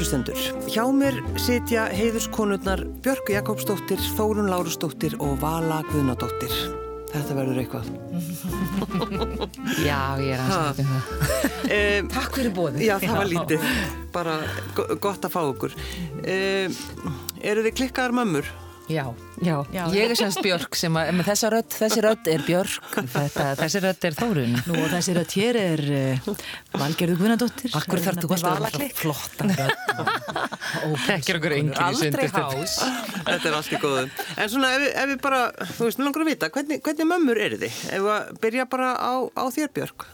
Sælustendur. Hjá mér sitja heiðuskonurnar Björg Jakobsdóttir, Þórun Lárusdóttir og Vala Guðnadóttir. Þetta verður eitthvað. Já, ég er aðsætt um það. Um, Takk fyrir bóðið. já, það var lítið. Bara go- gott að fá okkur. Um, eru þið klikkaðar mömmur? Já. Já, Já. ég er semst Björk sem að, með þessa rödd, þessi rödd er Björk, þetta, þessi rödd er Þórun. Nú og þessi rödd hér er uh, Valgerður Guðnadóttir. Akkur þarf þú að vera flotta rödd. Þekkir okkur enginn í Aldrei sundustu. hás. Þetta er allt í góðu. En svona ef ef við bara, þú veist, mér langar að vita, hvernig, hvernig mömmur eru þið? Ef við að byrja bara á, á þér Björg.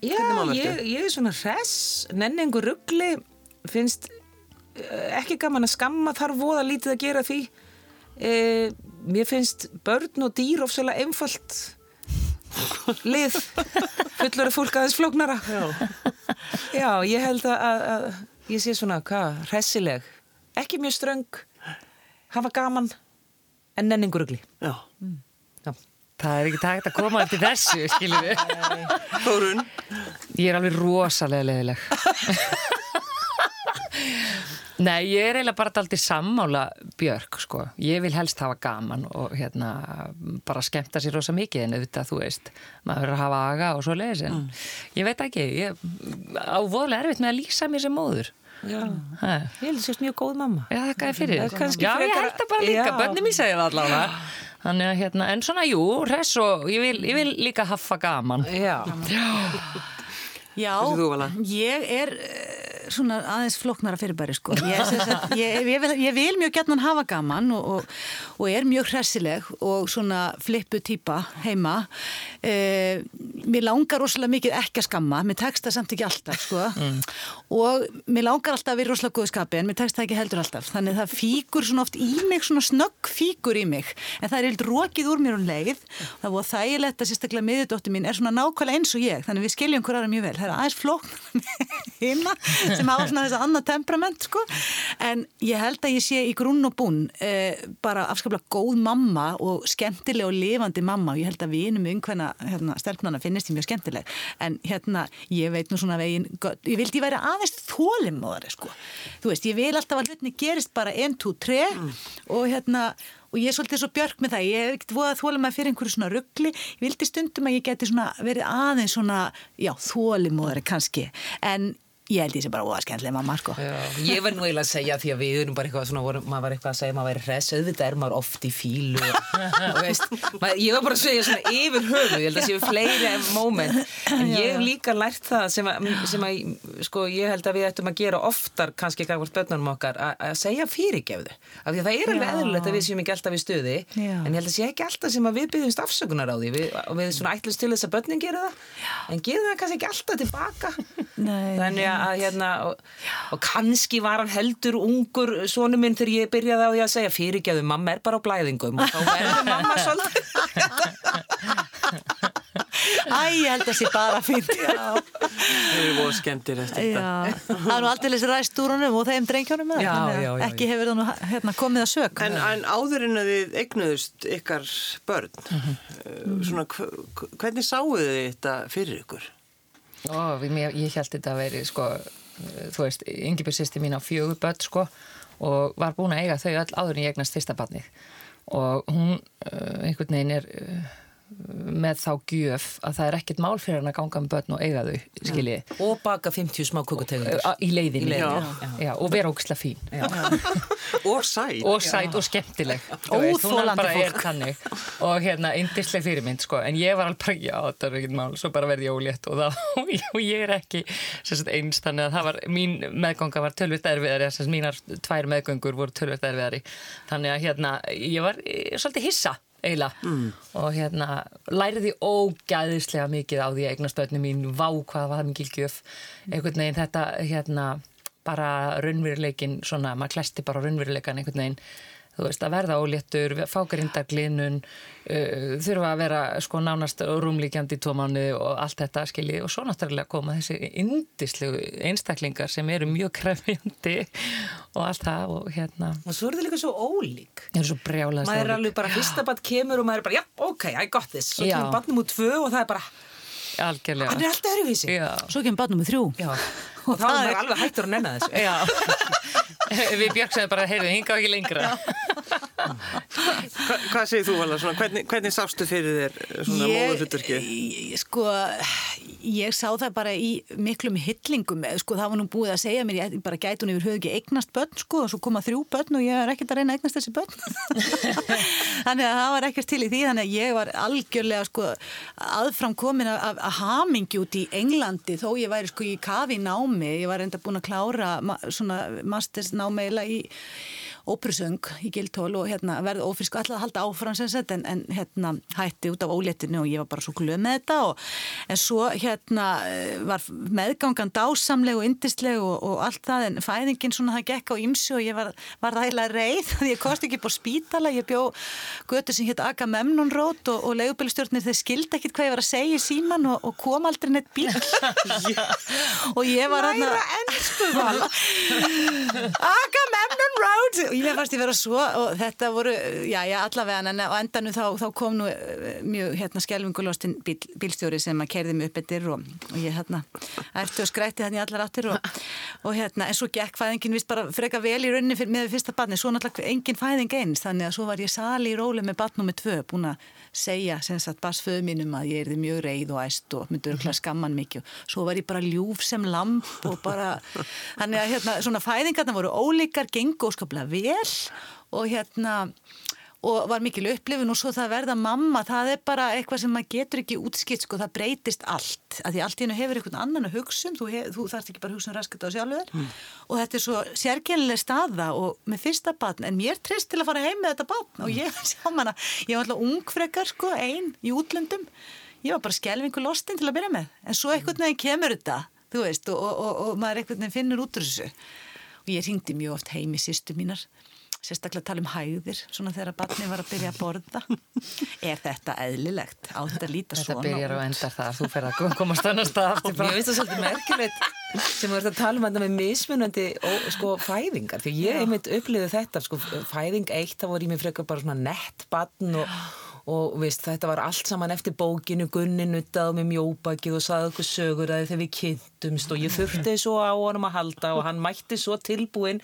Já, ég, ég er svona hress, nenni einhver ruggli, finnst uh, ekki gaman að skamma, þarf voða lítið að gera því. Uh, mér finnst börn og dýr ofsalega einfalt lið, fullur af fólk aðeins flóknara. Já. Já, ég held að, að, að ég sé svona, hvað, hressileg, ekki mjög ströng, hafa gaman, en nenni einhver ruggli. Já. Já. Það er ekki takt að koma eftir þessu, skiljum við. Þórun, Ég er alveg rosalega leðileg. Nei, ég er eiginlega bara aldrei sammála Björk, sko. Ég vil helst hafa gaman og hérna bara skemmta sér rosa mikið en auðvitað, þú veist, maður verður að hafa aga og svo leiðis en ég veit ekki, ég á voðlega erfitt með að lýsa mér sem móður. Já. Ha. Ég held að sést mjög góð mamma. Já, það er fyrir. Það kannski Já, ég frekar- held það bara líka, Já. bönni mér segja það allavega. Þannig að hérna, en svona, jú, hress og ég vil, ég vil líka hafa gaman. Já. Já, Vala? ég er svona aðeins flóknara fyrirbæri sko. Ég, sagt, ég, ég, vil, ég vil mjög gætnan hafa gaman og, og, og er mjög hressileg og svona flippu típa heima. Eh, mér langar rosalega mikið ekki að skamma, mér tekst það samt ekki alltaf sko. Og mér langar alltaf að vera rosalega góðu skapi en mér tekst það ekki heldur alltaf. Þannig það fíkur svona oft í mig, svona snögg fíkur í mig. En það er eitthvað rokið úr mér um leið. Það voru þægilegt að sérstaklega miðurdóttir mín er svona nákvæmlega eins og ég. Þannig við skiljum hver aðra mjög vel. Það er aðeins flókn hina sem hafa svona þess að annað temperament sko. En ég held að ég sé í grunn og bún eh, bara afskaplega góð mamma og skemmtileg og lifandi mamma og ég held að við innum umhverna hérna, stelpnana finnist ég mjög skemmtileg. En hérna, ég veit nú svona veginn, ég vildi væri aðeins þólimóðari sko. Þú veist, ég vil alltaf að hlutinni gerist bara 1, 2, 3 og hérna og ég er svolítið svo björk með það, ég hef ekkert voða þólimæð fyrir einhverju svona ruggli, ég vildi stundum að ég geti svona verið aðeins svona, já, þólimóðari kannski, en ég held ég sé bara voða skemmtileg mamma, sko. Já, ég var nú eiginlega að segja því að við erum bara eitthvað svona, vorum, maður var eitthvað að segja að maður væri hress, auðvitað er maður oft í fílu og, veist, maður, ég var bara að segja svona yfir höfu, ég held að séu fleiri moment, en ég hef líka lært það sem að, sem að sko, ég held að við ættum að gera oftar kannski gafur spötnunum okkar, að, að segja fyrirgefðu, af því að það er alveg eðlulegt að við séum ekki alltaf í stuði, Já. en ég held að sé ekki alltaf sem að við byggjumst afsökunar á því, við, og við svona ætlumst til þess að börnin gera það, en gerum það kannski ekki alltaf tilbaka Nei. þannig að hérna og, og kannski var hann heldur ungur sonu minn þegar ég byrjaði á því að segja fyrirgjöðu, mamma er bara á blæðingum og þá verður mamma svolítið Æ, ég held að sé bara. Já. þau eru voru skemmtir eftir þetta. Já, það er nú aldrei ræst úr honum og þeim drengjónum með Já, það, já, að já, ekki hefur það nú hérna, komið að sök. En, en áður en að þið eignuðust ykkar börn, Mhm. uh, svona, hv- hvernig sáu þið þetta fyrir ykkur? Ó, mér, ég held þetta að veri sko, þú veist, Ingibjörg sýsti mín á fjögur börn sko og var búin að eiga þau öll áður en ég eignast fyrsta barnið. Og hún uh, einhvern veginn er uh, með þá gjöf að það er ekkert mál fyrir hann að ganga með börn og eiga þau, skiljið og baka 50 smá kukutegundur í leiðinni, Í leiðinni, já. já. Já, og vera ógislega fín. Og sæt. og sæt og skemmtileg. Er fólk. þannig. Og hérna, indisleg fyrirmynd sko. en ég var alveg bara, já, þetta er ekkert mál. Svo bara verði ég ólétt og, það, og ég er ekki sagt, eins, þannig að það var mín meðganga var tölvist erfiðari. Sem sagt, mínar tvær meðgöngur voru tölvist erfiðari. Þannig að hérna, eiginlega. Mm. og hérna læriði ógæðislega mikið á því að eignast börnum mín vá hvað var mikil gjöf. Einhvern veginn þetta hérna bara raunveruleikin svona, maður klæsti bara raunveruleikan einhvern veginn þú veist, að verða óléttur, fá grindaglínun uh, þurfa að vera sko nánast rúmlíkjandi í mánu og allt þetta skilji. Og svo náttúrulega koma þessi indislegu einstaklingar sem eru mjög krefjandi og allt það og hérna. Og svo er það líka svo ólík. Eru svo brjálega maður er alveg bara, fyrsta bann kemur og maður er bara, já, ok, I got this. Svo Já. kemur bannum úr tvö og það er bara algjörlega. Hann er alltaf öðruvísi. Já. Svo kemur barnum með þrjú. Já. Og þá er maður alveg hættur að nenna þessu. Já, við Björk segðum bara, heyrðu, hinga ekki lengra. Hva, hvað segir þú? Svona, hvernig, hvernig sástu fyrir þér svona móðurhlutverki? ég- Sko, ég sá það bara í miklum hyllingum, sko, það var nú búið að segja mér, ég bara gæti hún yfir höfu ekki eignast börn, sko, og svo koma þrjú börn og ég er ekkert að reyna að eignast þessi börn. þannig að það var ekkert til í því, þannig að ég var algjörlega, sko, aðfram komin af, af hamingi út í Englandi, þó ég væri, sko, í kafi námi, ég var enda búin að klára ma svona masters námi eiginlega í óprusöng í Gildhól og hérna verði ófrisk alltaf að halda áfram sem sett en, en hérna hætti út af óléttinu og ég var bara svo glöð með þetta og en svo hérna eh, var meðgangan dásamleg og yndisleg og, og allt það en fæðingin svona það gekk á ymsu og ég var, var ræðilega reið því ég kosti ekki búið spítala, ég bjó götu sem hétt Agamemnon Road og, og leigubælistjórnir þeir skildi ekkit hvað ég var að segja í síman og, og kom aldrei neitt bíl og ég var hérna Agamemnon Road og ég fannst ég vera svo og þetta voru, já, já, allavega en á endanum þá, þá kom nú eh, mjög hérna skelvingulostin bíl, bílstjóri sem að kerði mig upp eittir og, og ég hérna ertu og skrætti þannig allar áttir og, og hérna, en svo gekk fæðingin vist bara freka vel í rauninni með fyrsta barni, svo náttúrulega engin fæðing eins, þannig að svo var ég sali í róli með barnum með tvö, búin að segja sem sagt basföðu mínum að ég erði mjög reið og æst og myndi örgulega skamman mikið. Svo var ég bara ljúf sem lamp og bara, þannig að hérna svona fæðingarna voru ólíkar, gengu óskaplega vel og hérna og var mikil upplifun og svo það að verða mamma, það er bara eitthvað sem maður getur ekki útskipt, sko, það breytist allt. Að því allt í hennu hefur einhvern annan að hugsa um þú, þú þarfst ekki bara hugsa um raskat á sjálfur. Mm. og þetta er svo sérkennileg staða og með fyrsta batn, en mér trist til að fara heim með þetta batn og ég sjá manna ég var alltaf ungfrekar, sko, einn í útlöndum. Ég var bara skelvingu lostin til að byrja með, en svo einhvern veginn kemur þetta, þú veist, og, og, og, og maður einhvern veginn finnur út úr þessu. Og ég ringdi mjög oft heim í sýstu mínar sérstaklega tala um hæðir svona þegar barni var að byrja að borða. Er þetta eðlilegt? Á þetta að líta Þetta svona byrjar og endar það, þú fer að komast annar stað aftur Mér finnst það svolítið merkilegt sem erum að tala um þetta með mismunandi sko, fæðingar, því ég einmitt upplifði þetta, sko, fæðing eitt það voru í mig frekar bara svona nett batn og, og veist, þetta var allt saman eftir bókinu, Gunni nuttað með mjóbakið og saði okkur sögur að þegar við kynntumst og ég þurfti svo á honum að halda og hann mætti svo tilbúin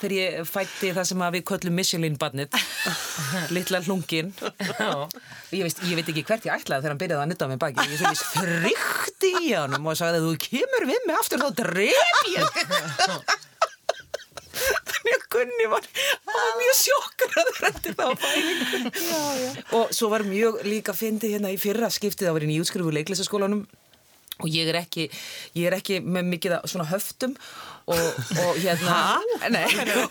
þegar ég fætti það sem við köllum Michelin-barnið litla hlungin ég, veist, ég veit ekki hvert ég ætlaði þegar hann byrjaði að nutta með baki. Ég svo þrykti í honum og sagði að þú kemur við mig aftur þá dref ég þannig að Gunni var, var mjög sjokkar eftir það á fælingu og svo var mjög líka fyndið hérna í fyrra skiptið var inn í útskrifu leiklæsaskólanum og ég er ekki, ég er ekki með mikið svona höftum og, og hérna nei,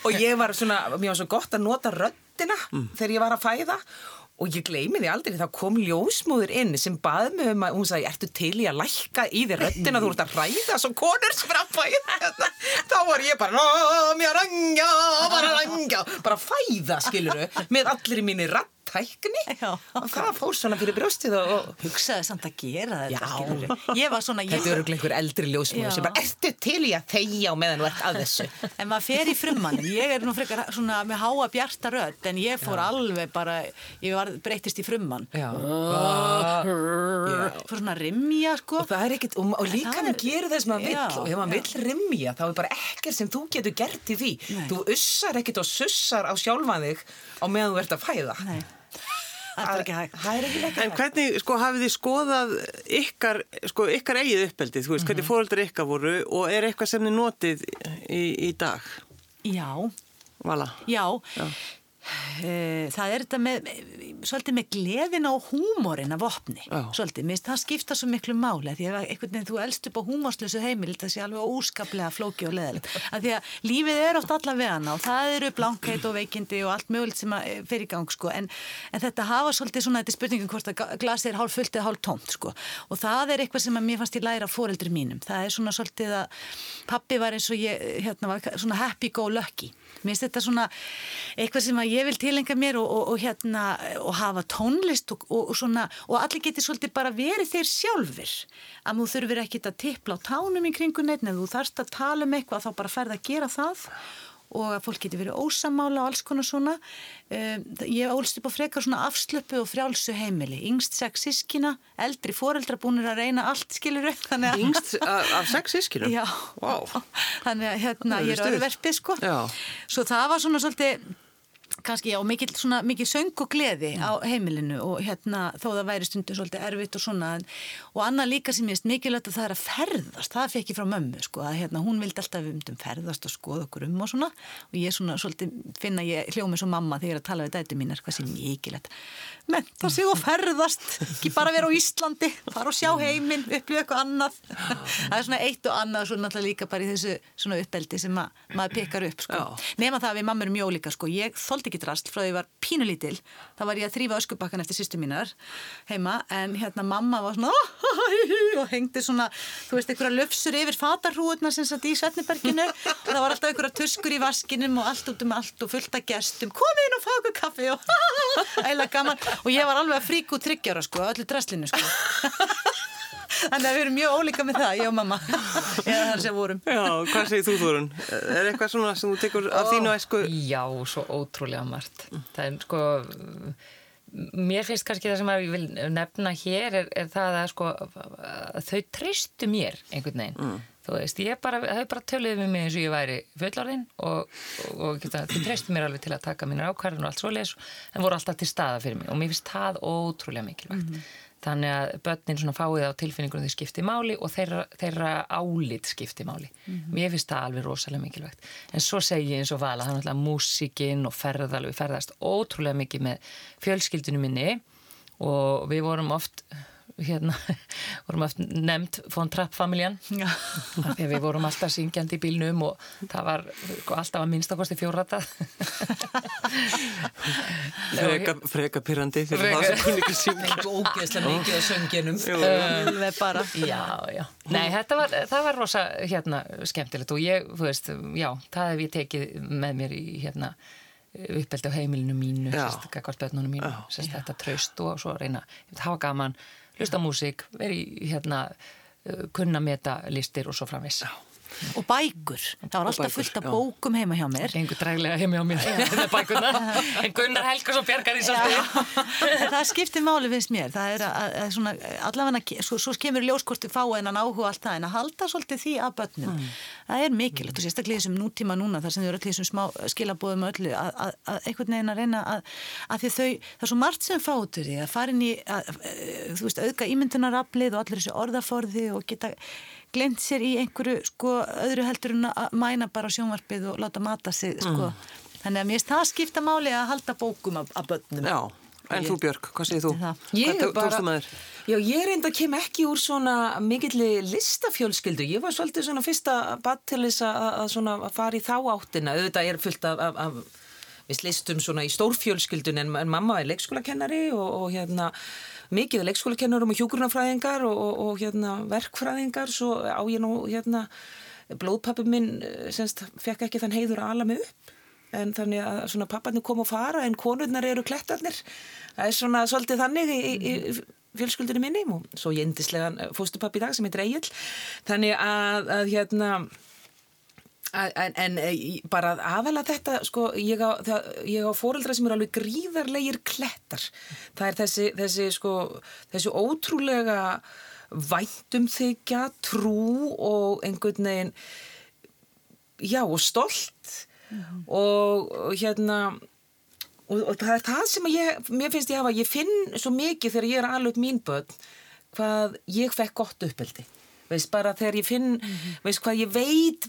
og ég var svona, mér var svo gott að nota röddina þegar ég var að fæða. og ég gleymi því aldrei, þá kom ljósmóður inn sem baði mig um að, hún sagði, ertu til í að lækka í því röddina, þú ert að ræða svo konur er að fæða þá var ég bara, "Ná, mér rangja, bara rangja. Bara fæða, skiluru, með allir mínir rattækni Já. og það fór svona fyrir brjóstið og, og hugsaði samt að gera þetta Já. ég var svona ég, Þetta eru einhver eldri ljósmóður Já. sem bara, ertu til í að þegja á meðan þú ert að þessu? en maður fer í frummannin ég er nú frekar svona með háa bjarta rödd en ég fór alveg bara ég var, breytist í frummann Já. fór svona að rimja sko Og það er ekkert, og, og líka það hann er- gerir þess maður vill Já, og ef maður vill rimja þá er bara ekkert sem þú getur gert í því. Nei. Þú ussar ekkert og sussar á sjálfan þig á meðan þú ert að fæða. Nei. Það er ekki hægt. Það er ekki En hvernig, sko, hafið þið skoðað ykkar, sko, ykkar eigið uppeldið, þú veist, hvernig fóreldrar ykkar voru og er eitthvað sem þið notið í, í dag, já, Vala? já. Eh, það er þetta með svolítið með gleðina og húmórin af opni, svolítið, mér finnst það skipta svo miklu máli, því að einhvern veginn þú elst upp á húmórslösu heimil, það sé alveg óskaplega flóki og leðilegt, að því að lífið er oft alla vegana og það eru blankheit og veikindi og allt mögulegt sem eh, fer í gang sko, en, en þetta hafa svolítið svona, þetta spurningum hvort að glasið er hálf fullt eða hálf tómt sko, og það er eitthvað sem að mér fannst ég læra af foreldri mínum, það er svona svolítið að pappi var eins og ég, hérna svona happy go lucky, mér finnst þetta svona eitthvað sem að ég vil tilenga mér og, og, og hérna og hafa tónlist og, og, og svona og allir geti svolítið bara verið þeir sjálfur að þú þurfir ekkit að tippla á tánum í kringun neitt en þú þarfst að tala um eitthvað þá bara ferð að gera það og að fólk geti verið ósamála og alls konar svona. Um, ég ólst upp á frekar svona afslöpu og frjálsu heimili. Yngst sex sískina, eldri foreldra búinir að reyna allt skilur upp. Yngst af, sex sískinum? Já. Wow. Þannig að hérna, ég er örverfið sko. Já. Svo það var svona svolítið kannski já, mikil, svona, mikil söng og gleði á heimilinu og hérna þó það væri stundum svolítið erfitt og svona og annað líka sem ég veist mikilvægt að það er að ferðast, það fekk ég frá mömmu sko að hérna hún vildi alltaf um um ferðast og skoða okkur um og svona. Og ég svona svolítið finna ég hljómi svo mamma þegar ég er að tala við dæti mínar hvað sem mikilvægt menn það séu að ferðast ekki bara vera á Íslandi, fara og sjá heiminn upplifa eitthvað annað. Það er svona eitt og annað svona alltaf líka bara í þessu svona uppeldi sem ma maður pekar upp sko. nema það að við mamma erum mjólíka sko. ég þóldi ekki drast frá því að ég var pínulítil þá var ég að þrýfa öskubakkan eftir sýstu mínar heima en hérna mamma var svona og hengdi svona þú veist einhverja löfsur yfir fatarhúðuna sem satt í Svetniberginu og það var alltaf einhverja tuskur í vaskinum og allt út um allt og fullt af gestum. Komið inn og fá okkur kaffi og æla gaman og ég var alveg að fríku tryggjara sko öllu dresslinu sko Þannig að við erum mjög ólíka með það, ég og mamma eða þar sem vorum Já, hvað segir þú Þorun? Er eitthvað svona sem þú tekur af þínu æsku? Já, svo ótrúlega margt það er sko mér finnst kannski það sem ég vil nefna hér er, er það að sko að þau tristu mér einhvern veginn mm. Þú veist, ég bara, þau bara töluði með mig eins og ég væri fullorðin og, og, og þau tristu mér alveg til að taka mínar ákvarðin og allt svoleiðis en voru alltaf til staða fyrir mig og mér finnst það ótrúlega mikilvægt mm. Þannig að börnin svona fáið á tilfinningunum þau skipti máli og þeirra, þeirra álit skipti máli. Mm -hmm. Mér finnst það alveg rosalega mikilvægt. En svo segi ég eins og vala, er náttúrulega músikinn og ferðal við ferðast ótrúlega mikið með fjölskyldunum minni og við vorum oft hérna, vorum aftur nefnt von Trapp-familjan. Þegar við vorum alltaf syngjandi í bílnum og það var sko, alltaf að minnstakosti fjórrata Freka, freka pyrrandi fyrir það sem kunni ekki syngja. Ógeðslega mikið á sönginum uh, bara. Já, já. Nei, þetta var, það var rosa hérna skemmtilegt og ég, þú veist, já það hef ég tekið með mér í hérna uppeldi á heimilinu mínu, sérst, hvort börnunum mínu, sérst, þetta traust og svo reyna, var gaman hlusta músík, veri hérna uh, kunna meta listir og svo framvis. Og bækur, það var alltaf fullt af bókum heima hjá mér. Engur dræglega heima hjá mér en Gunnar Helgarsson bjargar því svolítið. það skiptir máli finnst mér, það er að, að svona, allavega, svo, svo skemur ljóskorti fá en að áhuga allt það, en að halda svolítið því að börnum. Mm. Það er mikilvægt og sérstaklega þessum nútíma núna, þar sem þau eru allir þessum smá skilabóðum öllu, að, að, að einhvern veginn að reyna að því þau, það er svo margt sem fátur því að farin í, þú veist, auðga ímyndunaraflið og allir þessi orðaforði og geta glemt sér í einhverju sko öðru heldur en að mæna bara sjónvarpið og láta mata sig sko. Mm. Þannig að mér finnst það skipta máli að halda bókum af, af börnum. Já, en þú Björg, hvað segir þú? Ég hvað tókstu með þér? Já, ég reynda að kem ekki úr svona mikilli listafjölskyldu. Ég var svolítið svona fyrsta badd til þess að, að fara í þá áttina. Auðvitað er fullt af, af, af við listum svona í stórfjölskyldun en, en mamma er leikskólakennari og, og hérna mikið leikskólakennurum og hjúgrunafræðingar og, og, og hérna, verkfræðingar. Svo á ég nú hérna, blóðpappi minn eh, semst fekk ekki þann heiður að ala mig upp. En þannig að svona papparnir kom og fara en konurnar eru klettarnir. Það er svona svolítið þannig í, í, í fjölskyldinu minni. Og svo ég endislega fóstupappi í dag sem heitir Egil þannig að, að hérna En, en eh, bara aðalega þetta, sko, ég á, á fóreldra sem eru alveg gríðarlegir klettar. Það er þessi, þessi, sko, þessi ótrúlega væntumþykja, trú og einhvern veginn, já, og stolt mm og, og hérna, og, og það er það sem ég, mér finnst ég hafa, ég finn svo mikið þegar ég er alveg mín börn, hvað ég fekk gott uppeldi veist, bara þegar ég finn, mm -hmm. veist, hvað ég veit,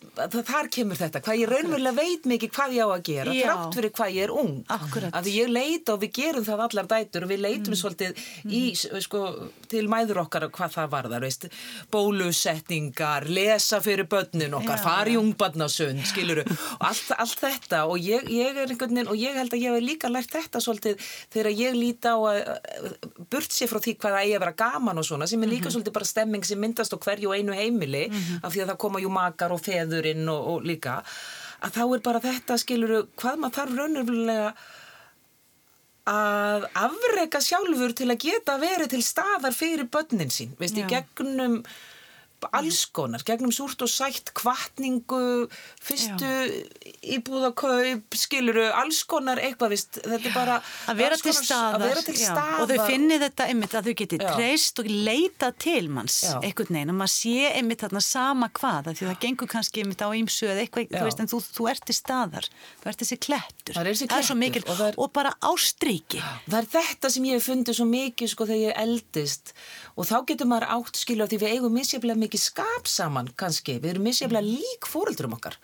þar kemur þetta, hvað ég raunverulega veit mikið hvað ég á að gera, Já. þrátt fyrir hvað ég er ung. Akkurat. Að ég leita og við gerum það allar dætur og við leitum mm. svolítið mm. í, sko, til mæður okkar hvað það varðar, veist, bólusetningar, lesa fyrir börnin okkar, Já. fari ungbarnasund, skiluru, og allt, allt þetta og ég, ég er einhvern veginn, og ég held að ég hef líka lært þetta svolítið þegar ég líti á að burt sér frá því hvað það eigi að vera gaman og svona, sem er líka -hmm. svolítið bara stemming sem myndast og hverju og einu heimili mm -hmm. af því að það koma jú makar og feðurinn og, og líka að þá er bara þetta skiluru hvað maður þarf raunverulega að afrega sjálfur til að geta verið til staðar fyrir börnin sín, veist, í gegnum alls konar, gegnum súrt og sætt, kvartningu, fyrstu íbúðakaup, skiluru, alls konar eitthvað, vist, þetta er bara að vera staðar, að vera til já, staðar. og þau finni þetta einmitt að þau geti Já. treyst og leita til manns Já. einhvern veginn, að maður sé einmitt þarna sama hvað, af því það gengur kannski einmitt á ýmsu eða eitthvað, Já. þú veist, en þú, þú ert til staðar þú ert þessi klettur, Það er þessi svo klettur. mikil, og það er- og bara ástríki. Það er þetta sem ég hef fundið svo mikið sko þegar ég eldist. Og þá getur maður átt skilja því við eigum misjaflega mikið skap saman kannski, við erum misjaflega lík fóreldrum okkar.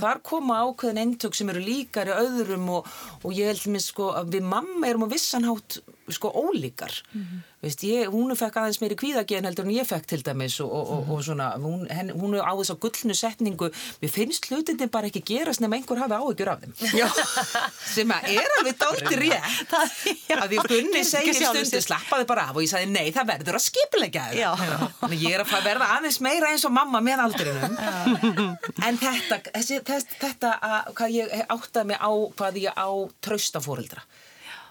Þar koma ákveðin eintök sem eru líkari öðrum og, og ég held mér sko að við mamma erum á vissanhátt sko ólíkar. Veist, ég, hún fekk aðeins meiri kvíðagén heldur en ég fekk til dæmis og, og, og, og svona, hún, henn, hún á þess að gullnu setningu, við finnst hlutindin bara ekki gerast nema einhver hafi áhyggjur af þeim. Sem að er alveg dálti rétt. að því Gunni segir sér. slappaði bara af og ég sagði nei það verður að skipilegja Já. Þannig ég er að verða aðeins meira eins og mamma með aldrinum en þetta þessi, þess, þetta að, hvað ég áttaði mig á hvað ég á trausta fóreldra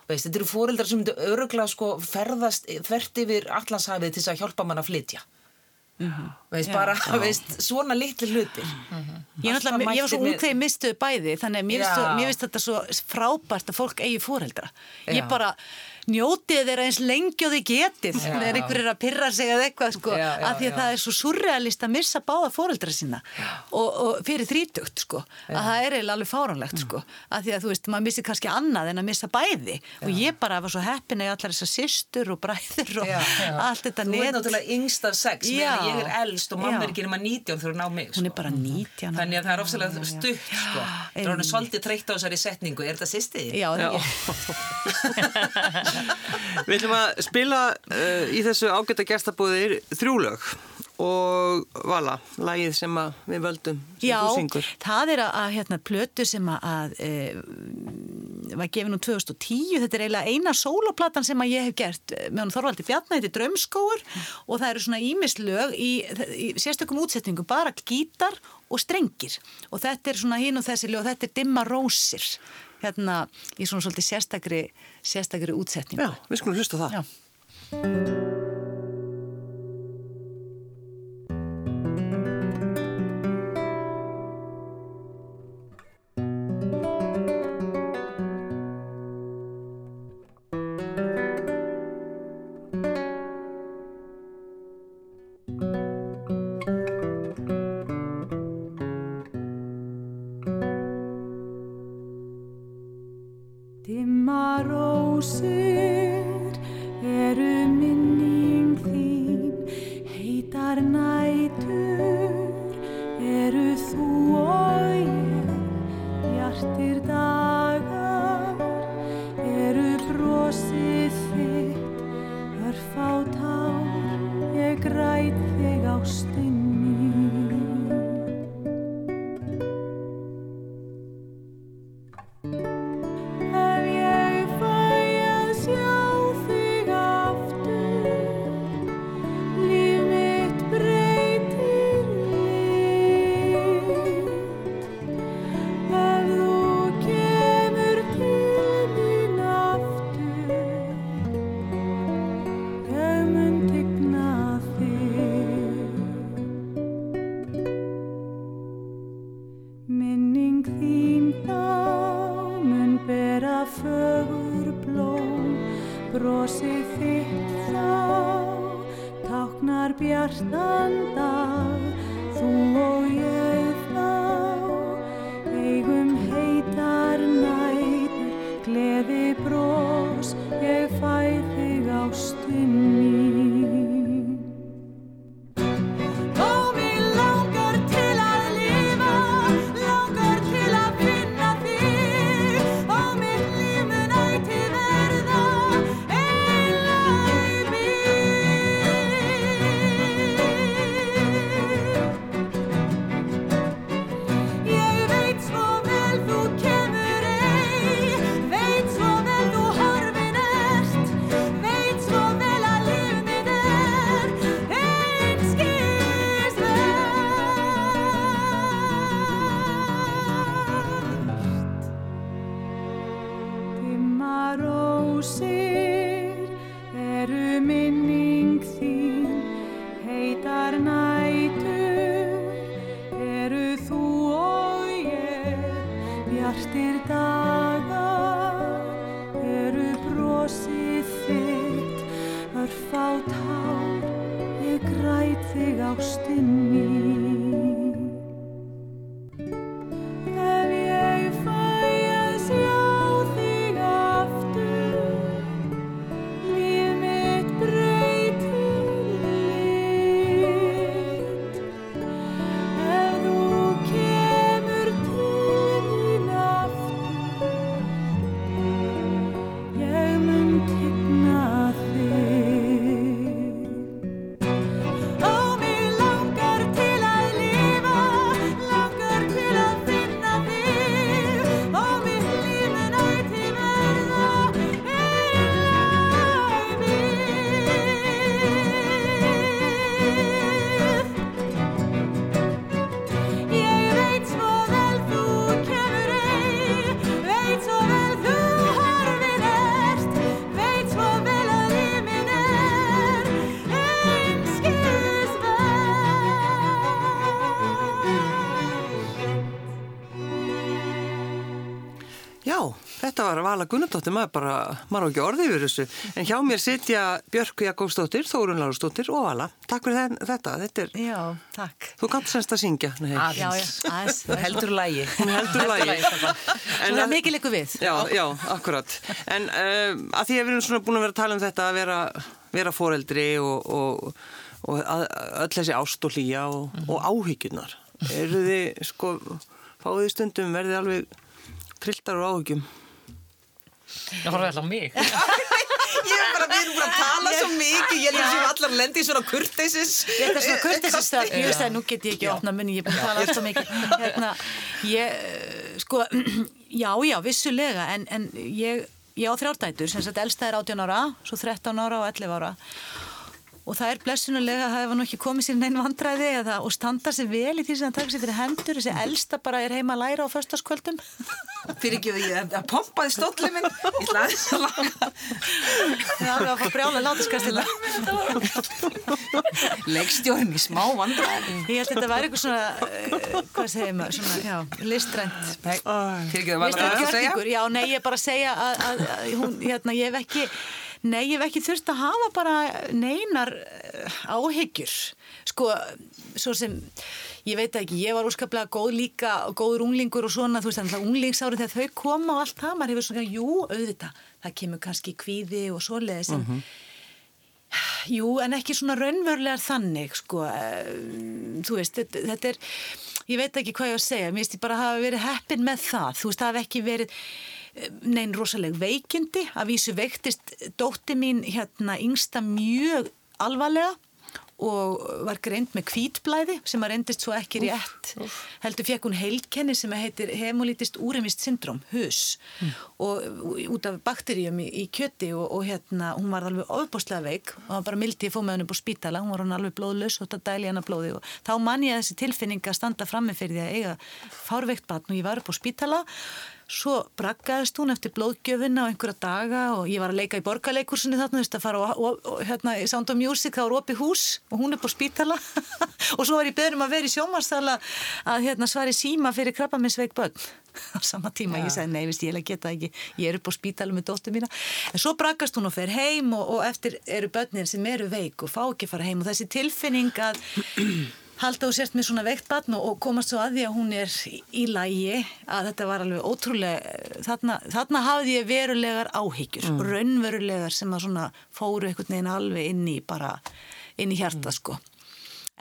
Veist, þetta eru fóreldrar sem öruglega sko ferðast þvert yfir allanshafið til þess að hjálpa mann að flytja. Veist, bara, veist, svona litli hlutir. Ég, Alltaf náttúrulega- ég var svo ung þegar ég mistuðu bæði þannig að mér finnst Já. þetta svo frábært að fólk eigi fóreldra ég Já. bara njótið þeirra eins lengi og þið getið. Þegar einhverjir að pyrra sig eða eitthvað sko, Já, já, af því að já. það er svo surrealist að missa báða fóreldra sína og, og fyrir þrítugt sko, að það er eiginlega alveg fáránlegt sko, af því að þú veist, maður missir kannski annað en að missa bæði. Og ég bara var svo heppin að ég allar þessar systur og bræður og allt þetta Þú net er náttúrulega yngst af sex meðan ég er elst og mamma er ekki nema 19 þegar hún ná mig hún er sko. bara 19 Þannig að það er Já, Já. Við ætlum að spila uh, í þessu ágæta gestabúðir þrjúlög og Vala, lagið sem við völdum sem Já, þú syngur. það er að, hérna, plötu sem að, e, var gefin úr 2010, þetta er eiginlega eina sóloplatan sem að ég hef gert með hann Þorvaldi er Drömskóur og það eru svona ímislög í, í sérstökum útsetningu, bara gítar og strengir. Og þetta er svona hinn og þessi lög, þetta er Dimma Rósir hérna í svona svolítið sérstakri, sérstakri útsetningu. Já, við skulum hlusta það. Já. Vala Gunnardóttir, maður bara, maður á ekki orðið yfir þessu. En hjá mér sitja Björk Jakobsdóttir, Þórun Lárusdóttir og Vala. Takk fyrir þetta, þetta er, Já, takk. þú kannt semst að syngja. Nei. Já, já, aðeins. Þú heldur lægi. Hún heldur. Svo það er mikið leikur við. Já, já, akkurat. En um, að því að við erum svona búin að vera að tala um þetta að vera, vera foreldri og, og, og að, öll þessi ást og hlýja og, og áhyggjunar. Eru þið, sko, fáið stundum, verðið alveg trilltar og áhyggjum? Það horfði alltaf mig. Ég er bara, við erum bara að tala svo mikið, ég er og allar lendi í svona kurteisis. Þetta er svona kurtisistak, ég veist að nú get ég ekki opna munni, ég er búin að tala alltaf mikið. Hérna, ég, eh, sko, já, já, vissulega, en, en ég, ég á þrjárdætur, sem sagt, elsta er 18 ára, svo 13 ára og 11 ára. Og það er blessunulega að hafa nú ekki komið sér neinn vandræði eða, og standa sér vel í því sem það taka sér fyrir hendur. Þessi elsta bara er heima að læra á föstaskvöldum. Fyrir ekki að ég að pompaði stóllið minn. Ég ætla aðeins að laga. Það fá brjálega látaskastila. Leikstjórin í smá vandræði. Ég held að þetta væri eitthvað svona, uh, hvað segir maður, svona, listrænt. Fyrir ekki að Veistu vera hvað að segja. Já, nei, ég er bara að segja að, að, að hún, hérna, ég hef ekki, nei, ég hef ekki þurft að hafa bara neinar eh, áhyggjur. Sko, svo sem, ég veit ekki, ég var úrskaplega góð líka, góður unglingur og svona, þú veist, þannig að unglingsári þegar þau koma og allt það, maður hefur svona, jú, auðvitað, það kemur kannski kvíði og svoleiðis, en Jú, en ekki svona raunverulegar þannig, sko, eh, þú veist, þetta, þetta er, ég veit ekki hvað ég á að segja, mér finnst ég bara að hafa verið heppin með það, þú veist, það hef ekki verið neinn rosaleg veikindi, að vísu veiktist dótti mín hérna yngsta mjög alvarlega og var greind með kvítblæði sem að reyndist svo ekki rétt. heldur fekk hún heilkenni sem heitir hemolítist úremist syndrom, hus og út af bakteríum í, í kjöti og, og hérna hún var alveg ofbúslega veik. Og var bara mildi að fóð með henni upp á spítala, hún var hann alveg blóðlaus og þetta dæli henni blóði. Og þá man ég þessi tilfinning að standa því að eiga fárveikt batn og ég var upp á spítala Svo braggaðist hún eftir blóðgjöfina á einhverja daga og ég var að leika í borgarleikursunni þarna, þú veist, að fara og, og, og hérna í Sound of Music, það var opið hús og hún er på spítala. Og svo var ég beðnum að vera í sjómarstala að hérna svari síma fyrir krabbaminsveik börn. Á sama tíma, ég sagði nei, veist, ég geta ekki, ég er upp á spítala með dóttur mína. En svo braggast hún og fer heim og, og eftir eru börnin sem eru veik og fá ekki fara heim og þessi tilfinning að halda og sért með svona veikt batn og, komast svo að því að hún er í, lægi að þetta var alveg ótrúlega þarna, þarna hafði ég verulegar áhyggjur mm. raunverulegar sem að svona fóru einhvern veginn alveg inn í bara inn í hjarta sko.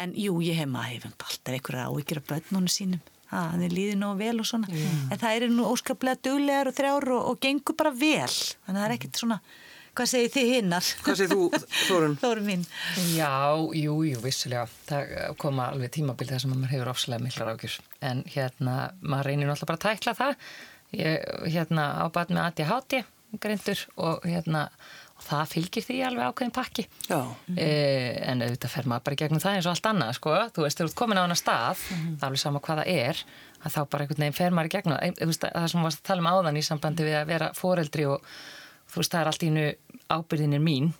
En jú, ég hef maður hefum alltaf einhverja áhyggjur af börnunum sínum. Það er líðið nógu vel og svona. En það eru nú óskaplega duglegar og þrjár og, og gengur bara vel. Þannig að það er ekkert svona hvað segir þið hinnar? Hvað segir þú, Þórun? Þórun mín Já, jú, jú, vissulega. Það koma alveg tímabil þar sem maður hefur ofslega miklar ágjur. En hérna, maður reynir náttúrulega bara að tækla það. Ég, hérna, ábæð með ADHD, greindur, og hérna, og það fylgir því alveg ákveðin pakki. Já. E, en auðvitað fer maður bara gegnum það eins og allt annað, sko. Þú veist, þú ert komin á hana stað, það er alveg sama hvað það er, að þá bara einhvern veginn fer maður í gegnum það. Þú veist, það sem við varst að tala um áðan í sambandi við að vera foreldri og þú veist, það er allt í innu ábyrðin er mín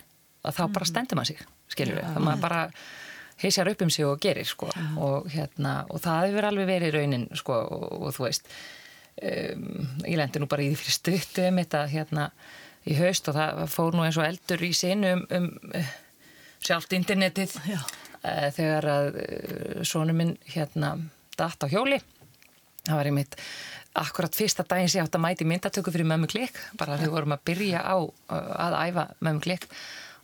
að þá bara stendur maður sig, skilur við, það maður bara heisjar upp um sig og gerir, sko, og hérna, og það hefur alveg verið raunin, sko, og, og þú veist, um, ég lendi nú bara í því fyrir stuttu um þetta, hérna, í haust og það fór nú eins og eldur í sinu um, um uh, sjálft internetið uh, þegar að uh, sonu minn, hérna, datt á hjóli, það var einmitt akkurat fyrsta daginn sem ég átt að mæti myndatöku fyrir mömmu klikk, bara þegar við vorum að byrja á uh, að æfa mömmu klikk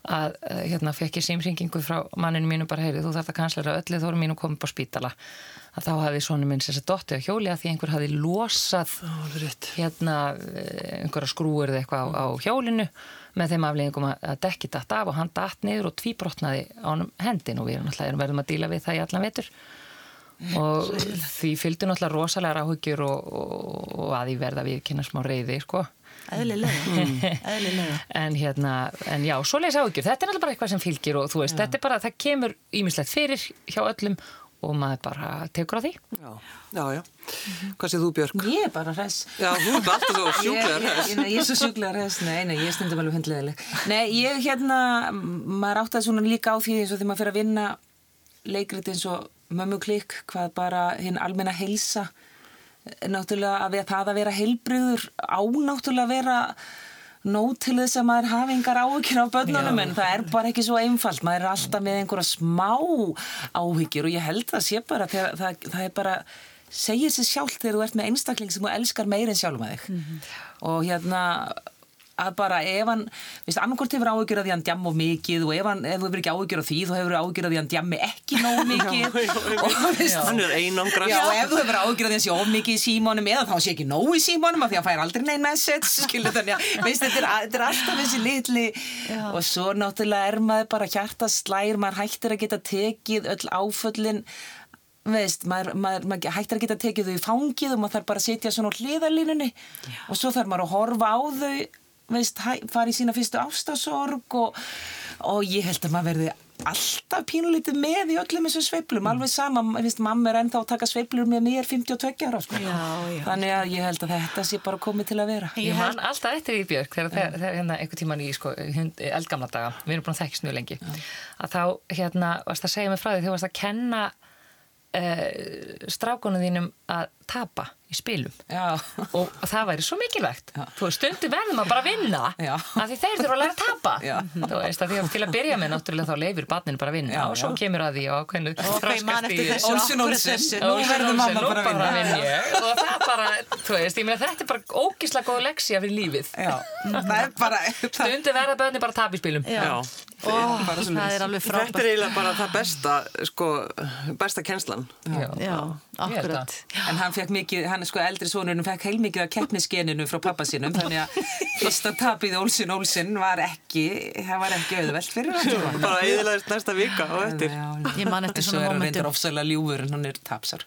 að uh, hérna fekk ég símringingu frá manninu mínu bara heyrið, þú þarf að kanslera öllu þórum mínu komið upp á spítala. Að þá hafi svona minn sem sagt dottið á hjóli að því einhver hafi losað hérna uh, einhverja skrúur eða eitthvað á, á hjólinu með þeim afleggingum að, dekki datt af og hann datt niður og tvíbrotnaði á hann hendin og við erum alltaf verðum að díla við það í allan vetur og því fylgdu náttúrulega rosalega ráhugjur og, og, og að því verða við kynna smá reyði sko. eðlilega, eðlilega en hérna, en já, svoleiðis áhugjur þetta er náttúrulega bara eitthvað sem fylgir og þú veist, þetta er bara það kemur ímislegt fyrir hjá öllum og maður bara tekur á því Já, já, já. Hvað segir þú, Björg? Ég er bara hress. Já, þú er alltaf svo sjúklegar Ég, þess. ég, ég er svo sjúklega hress, nei, nei, ég stundum alveg hundleðileg. Nei, ég hérna, maður átti að svona líka á því eins og þegar maður fyrir að vinna leikrit eins og mömmu klikk, hvað bara hinn almenna heilsa náttúrulega að það að vera heilbriður á náttúrulega að vera nóg til þess að maður hafi engar áhyggjur af börnunum en það er bara ekki svo einfalt. Maður er alltaf með einhverja smá áhyggjur og ég held það sé bara þegar, það, það er bara segir sér sjálft þegar þú ert með einstakling sem þú elskar meir en sjálfum að þig og hérna að bara ef hann, veist, annarkort hefur áhyggjur að því hann djamma of mikið og ef hann, ef þú hefur ekki áhyggjur af því, þá hefur áhyggjur að því hann djammi ekki nóg mikið. og veist, Hann er einangrast. Já, ef þú hefur ágjörð því að sé of mikið í símónum eða þá sé ekki nóg í símónum af því að hann fær aldrei neinn message, skilur þannig að veist, þetta, er, þetta er alltaf þessi litli og svo náttúrulega er maður bara hjarta slær, maður hættir að geta tekið öll áföllin veist, maður, maður, maður hættir að geta tekið þau í fangið og maður þarf bara að setja svona á hliðalínunni og svo þarf maður að horfa á þau veist, fara í sína fyrstu ástasorg og, og ég held að maður verði alltaf pínulítið með í öllum þessum sveiflum, alveg sama, veist, mamma er ennþá að taka sveiflur með mér 52 ára sko. Já, já. þannig að ég held að þetta sé bara komið til að vera. Ég man alltaf eftir í Björk þegar, þegar, þegar hérna einhvern tíman í sko, eldgamla daga, við erum búin að þekkst mjög lengi að þá hérna varst að segja mig frá því þegar varst að kenna uh, strákunum þínum að tapa í spilum Já, og það væri svo mikilvægt þú veist, stundum verðum að bara vinna Já. af því þeir þurfa að læra að tapa Já. þú veist, að því að til að byrja með náttúrulega þá leifir barninu bara að vinna Já, og svo já. kemur að því og þessu. Olsen, Akkurat Olsen. þessu. Nú verður mamma bara að vinna. vinn ég og það bara, þú veist, ég meina þetta er bara ógíslega góð leksja fyrir lífið já, það er bara það, Stundum verða börni bara að tapa í spilum Já. Ó, það er alveg Þetta er frábært. eiginlega bara það besta, sko, besta kennslan. Já, akkurat. En hann fekk mikið, hann er sko eldri sonurinn fekk heilmikið af keppnisgeninu frá pappa sínum þannig að fyrsta tapið Olsen Olsen var ekki, það var ekki auðvelt fyrir hann Bara eðilegast næsta vika og eftir. Ég man eftir Svo svona er hann momentum. reyndar ofsalega ljúfur en hann er tapsar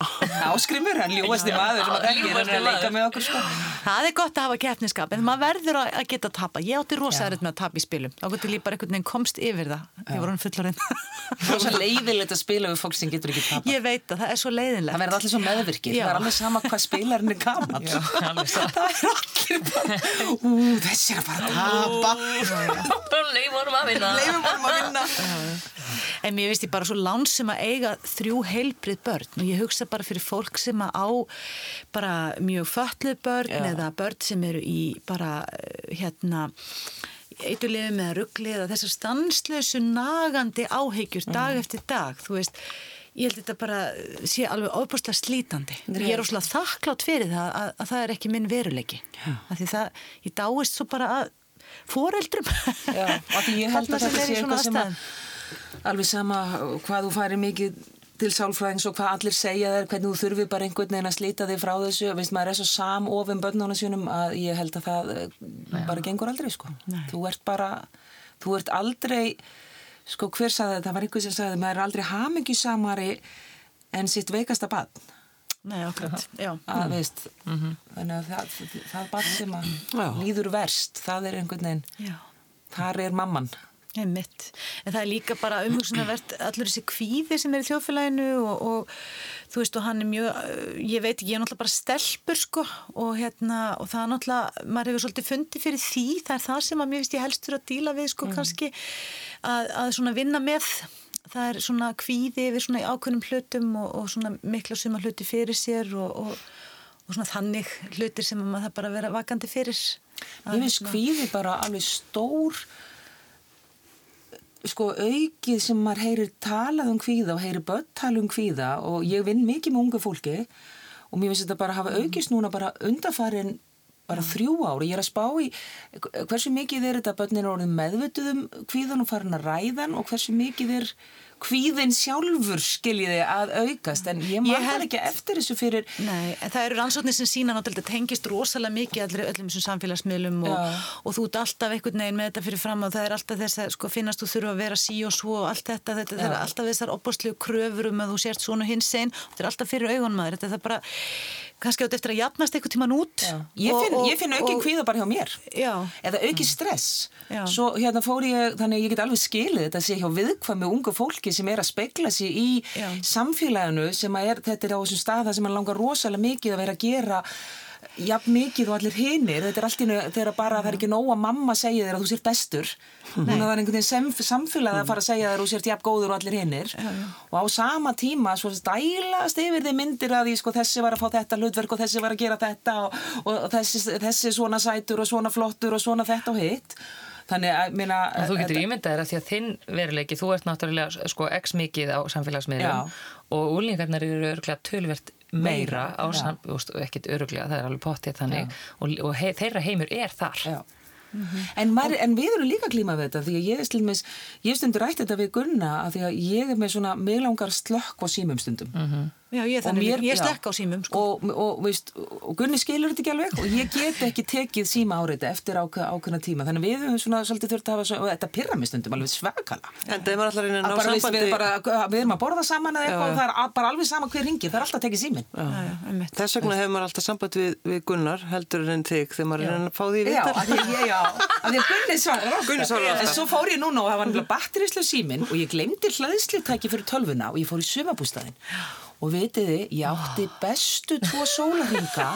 Áskrimur, hann ljúasti maður sem að hann er að leika með okkur sko Það er gott að hafa keppniskap, en maður verður að geta að tapa. Ég átti rosa erut með að tapa í spilum. Þá getur ég bara einhvern veginn komst yfir það. Ég voru hann fullorinn. Það er svo leiðilegt að spila við fólk sem getur ekki tapa Ég veit að það er svo leiðinlegt. Það verður allir svo meðvirkir, Já. það er alveg sama hvað spilarinn er gaman Já. Það er allir bara, ú, þessi er að fara að tapa Leifum honum bara fyrir fólk sem á bara mjög fötluð börn Já. eða börn sem eru í bara eh, hérna eitthulegum eða ruggli eða þessar stanslösu nagandi áhyggjur dag eftir dag, þú veist ég held þetta bara sé alveg ofbúrslega slítandi. Ég er óslega þakklátt fyrir það að, að það er ekki minn veruleiki. Af Því það, ég dáist svo bara að foreldrum. Já, af því ég held að þetta sé eitthvað sem að alveg sama hvað þú færir mikið til sálfræðings og hvað allir segja þér, hvernig þú þurfi bara einhvern veginn að slíta þig frá þessu, veist maður er svo samofin börnunum sínum að ég held að það eh, bara gengur aldrei sko. Þú ert bara, þú ert aldrei, sko hver sagði þetta, það var einhver sem sagði, maður er aldrei hamingjusamari en sitt veikasta barn. Nei, akkurat, já. Að, veist, þannig að það, það, það barn sem að líður verst, það er einhvern veginn, Já. þar er mamman. Einmitt. En það er líka bara umhugsunarvert allur þessi kvíði sem er í þjóðfélaginu og, og þú veist og hann er mjög, ég veit ekki, ég er náttúrulega bara stelpur sko og hérna og það er náttúrulega, maður hefur svolítið fundið fyrir því, það er það sem að mér finnst ég helstur að díla við sko kannski að, að svona vinna með það er svona kvíði yfir svona ákveðnum hlutum og, og svona mikla suma hluti fyrir sér og, og, og svona þannig hlutir sem að maður það bara vera vakandi fyrir. Ég finnst kvíði bara alveg stór sko aukið sem maður heyrir talað um kvíða og heyrir börn tala um kvíða og ég vinn mikið með unga fólki og mér finnst þetta bara hafa aukist núna bara undarfarin bara þrjú ári, ég er að spá í hversu mikið er þetta að börnin orðin meðvituð um kvíðan og farin að ræðan og hversu mikið er kvíðin sjálfur skiljiði að aukast en ég maður ekki eftir þessu fyrir Nei, en það eru rannsóknir sem sína náttúrulega tengist rosalega mikið allir öllum þessum samfélagsmiðlum og, Já. og þú ert alltaf einhvern veginn með þetta fyrir fram og það er alltaf þess að sko, finnast þú þurfa að vera sí og svo og allt þetta, þetta það er alltaf þessar opbúrslu kröfur um að þú sért svona hins einn og þetta er alltaf fyrir augunum maður, þetta er bara kannski átt eftir að jafnast einhvern tíman út Ég finn, og- ég finn auki og- kvíða bara hjá mér Já. eða auki stress Já. svo hérna fór ég, þannig að ég get alveg skilið þetta sé hjá viðkvæmi ungu fólki sem er að spekla sig í Já. samfélaginu sem er, þetta er á þessum stað það sem að langar rosalega mikið að vera að gera jafn mikið og allir hinir. Þetta er allt í nú, þegar bara það er ekki nóg að mamma segja þér að þú sért bestur. Hún er einhvern veginn sem, samfélag að fara að segja þér að þú sért jafn góður og allir hinir. Og á sama tíma svo stælast yfir þið myndir að því sko þessi var að fá þetta hlutverk og þessi var að gera þetta og, og þessi, þessi svona sætur og svona flottur og svona þetta og hitt þannig að minna þú getur ímyndað þér að því að þinn veruleiki, þú ert náttúrulega sko x mikið á samfélagsmiðlum Já. og úlingarnar eru öruglega tölvert meira á já. sam, úst, ekkert öruglega, það er alveg pottið þannig og, og he, þeirra heimur er þar. Já. En, maður, en við erum líka klíma við þetta því að ég, slilmis, ég stundur rætti þetta við Gunna að því að ég er með svona mig langar slökk á símum stundum Já, ég, mér- ég er stekk á símum sko. og, og, veist, og Gunni skilur þetta ekki alveg og ég get ekki tekið síma áreita eftir ákveð, ákveðna tíma. Þannig við höfum svona svolítið þurft að hafa svo, og þetta pyrra mig stundum alveg svakala er bara, veist, sambandi. við, bara, við erum að borða saman eða eitthvað og það er bara alveg sama hver ringir, það er alltaf að tekið símin Já, já. Þess vegna hefur maður alltaf samband við, við Gunnar heldur en þig þegar maður er að fá því Já, viðtal. af því að því að Gunni svarar. En svo fór ég núna og það var batteríslu síminn og ég glemdi hlaðslutæki fyrir tölvuna og þið, ég átti bestu tvo sólarhinga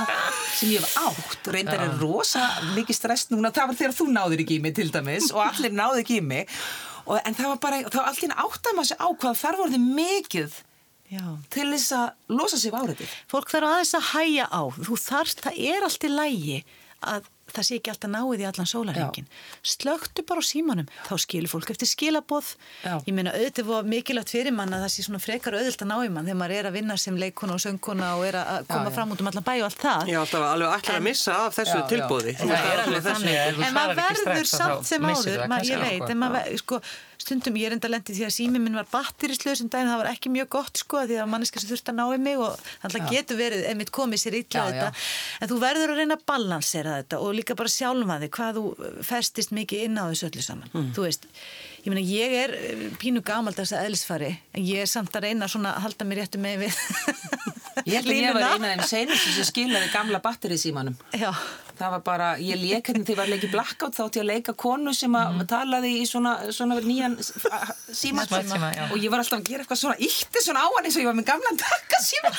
sem ég hef átt. Reyndar er rosa mikið stress núna. Það var þegar þú náður ekki í mig til dæmis og allir náðu ekki í mig. Og, en það var bara, var allir áttaði maður sig á hvað þar voruð mikið Já. til þess að losa sig áriðið. Fólk þarf aðeins að hæja á. Þú þarft, það er allt í lægi að það sé ekki alltaf náið í allan sólarhengin. Slögtu bara á símanum, þá skilur fólk eftir skilaboð. Já. Ég meina auðvitað var mikilvægt fyrir mann að það sé svona frekar auðvilt að ná í mann þegar maður er að vinna sem leikona og söngkona og er að koma já. fram út um allan bæ og allt það. Ég er alltaf alveg ætlar að missa af þessu Já, já. tilbóði. Það er alveg þannig að ef þú En maður verður samt sem áður, ég veit, stundum ég er enda lendið því að sími minn var batterislega um daginn, það var ekki mjög gott sko, því að manneska sem þurfti að ná í mig og það getur verið, einmitt komið sér illa Já, þetta, en þú verður að reyna að balansera þetta og líka bara sjálfa þig hvað þú festist mikið inn á þessu öllu saman, Mm. þú veist ég meina ég er eh, pínu gamald þess að eðlisfari, en ég er samt að reyna svona að halda mér réttu með við Ég held að ég var eina af þeim senustu sem skilaði gamla batterið símanum. Já, Það var bara, ég leik hérna þegar ég var að leika blackout þá ég að leika konu sem að talaði í svona, svona nýjan síma og ég var alltaf að gera eitthvað svona ítti svona á hann eins og ég var með gamlan takka síma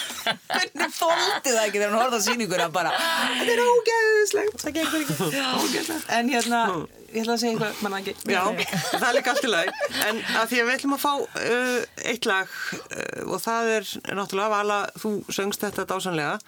hvernig þóldi það ekki þegar hann horfði á sýninguna bara, þetta er ógeðslegt. Það gengur ekki. En hérna, ég ætla að segja eitthvað manna ekki. Já, það er líka allt í lag en að því að við ætlum að fá uh, eitt lag uh, og það er náttúrulega Vala, þú söngst þetta dásanlega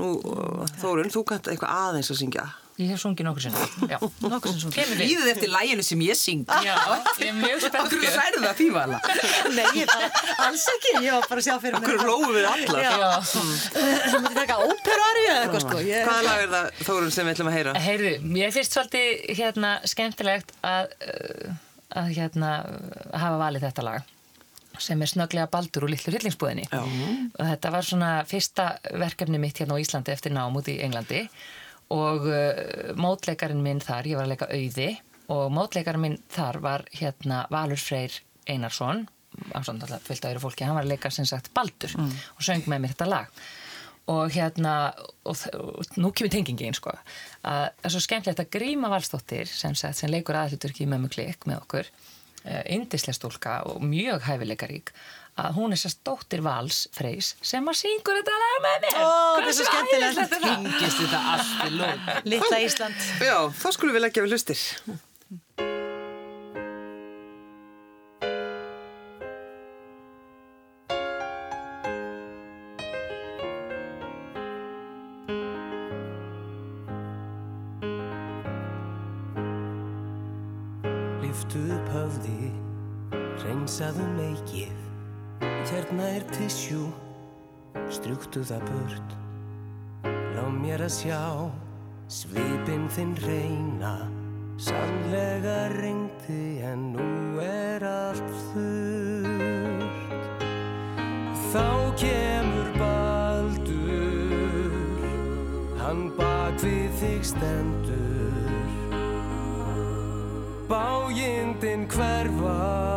nú uh, Þórun, þú kannt eitthvað aðeins að syngja Ég hef sungið nokkur sinni. Já. svona Kemur við. Líðið eftir læginu sem ég syng Já, ég er mjög spennt. Okkur særðu það því vala Nei, ég bara, alls ekki, ég var bara að sjá fyrir mér Okkur hlófum við allar Já. Þú mútti taka óperuari eða eitthvað sko ég, Hvaða lag er það Þórun sem við ætlum að heyra? Heyrðu, mér finnst svolítið hérna skemmtilegt að, uh, að hérna hafa valið þetta lag sem er snöglega baldur úr litlu hryllingsbúðinni. Já. og þetta var svona fyrsta verkefni mitt hérna á Íslandi eftir nám út í Englandi. Og uh, mótleikarinn minn þar, ég var að leika auði og mótleikarinn minn þar var hérna Valur Freyr Einarsson hann var að leika sem sagt baldur og söng með mér þetta lag. Og hérna og, og nú kemur tengingin sko. Að það er svo skemmtilegt að Gríma Valstóttir sem, sem leikur aðhluturki í mömmu klik með okkur indislega stúlka og mjög hæfileikarík að hún er sérst dóttir Vals Freys sem að syngur þetta lag með mér Ó, þetta er svo skemmtilegt. það? Hingist þetta allt í lóð Litla Ísland Já, þá skulum við leggja við hlustir Lyftu upp höfði, reynsaðu meikið Hérna er tissjú, strjúktu það burt Lá mér að sjá, svipinn þinn reyna Sannlega reyndi en nú er allt þurrt. Þá kemur baldur, hann bak við þig stendur Bájindin hverfa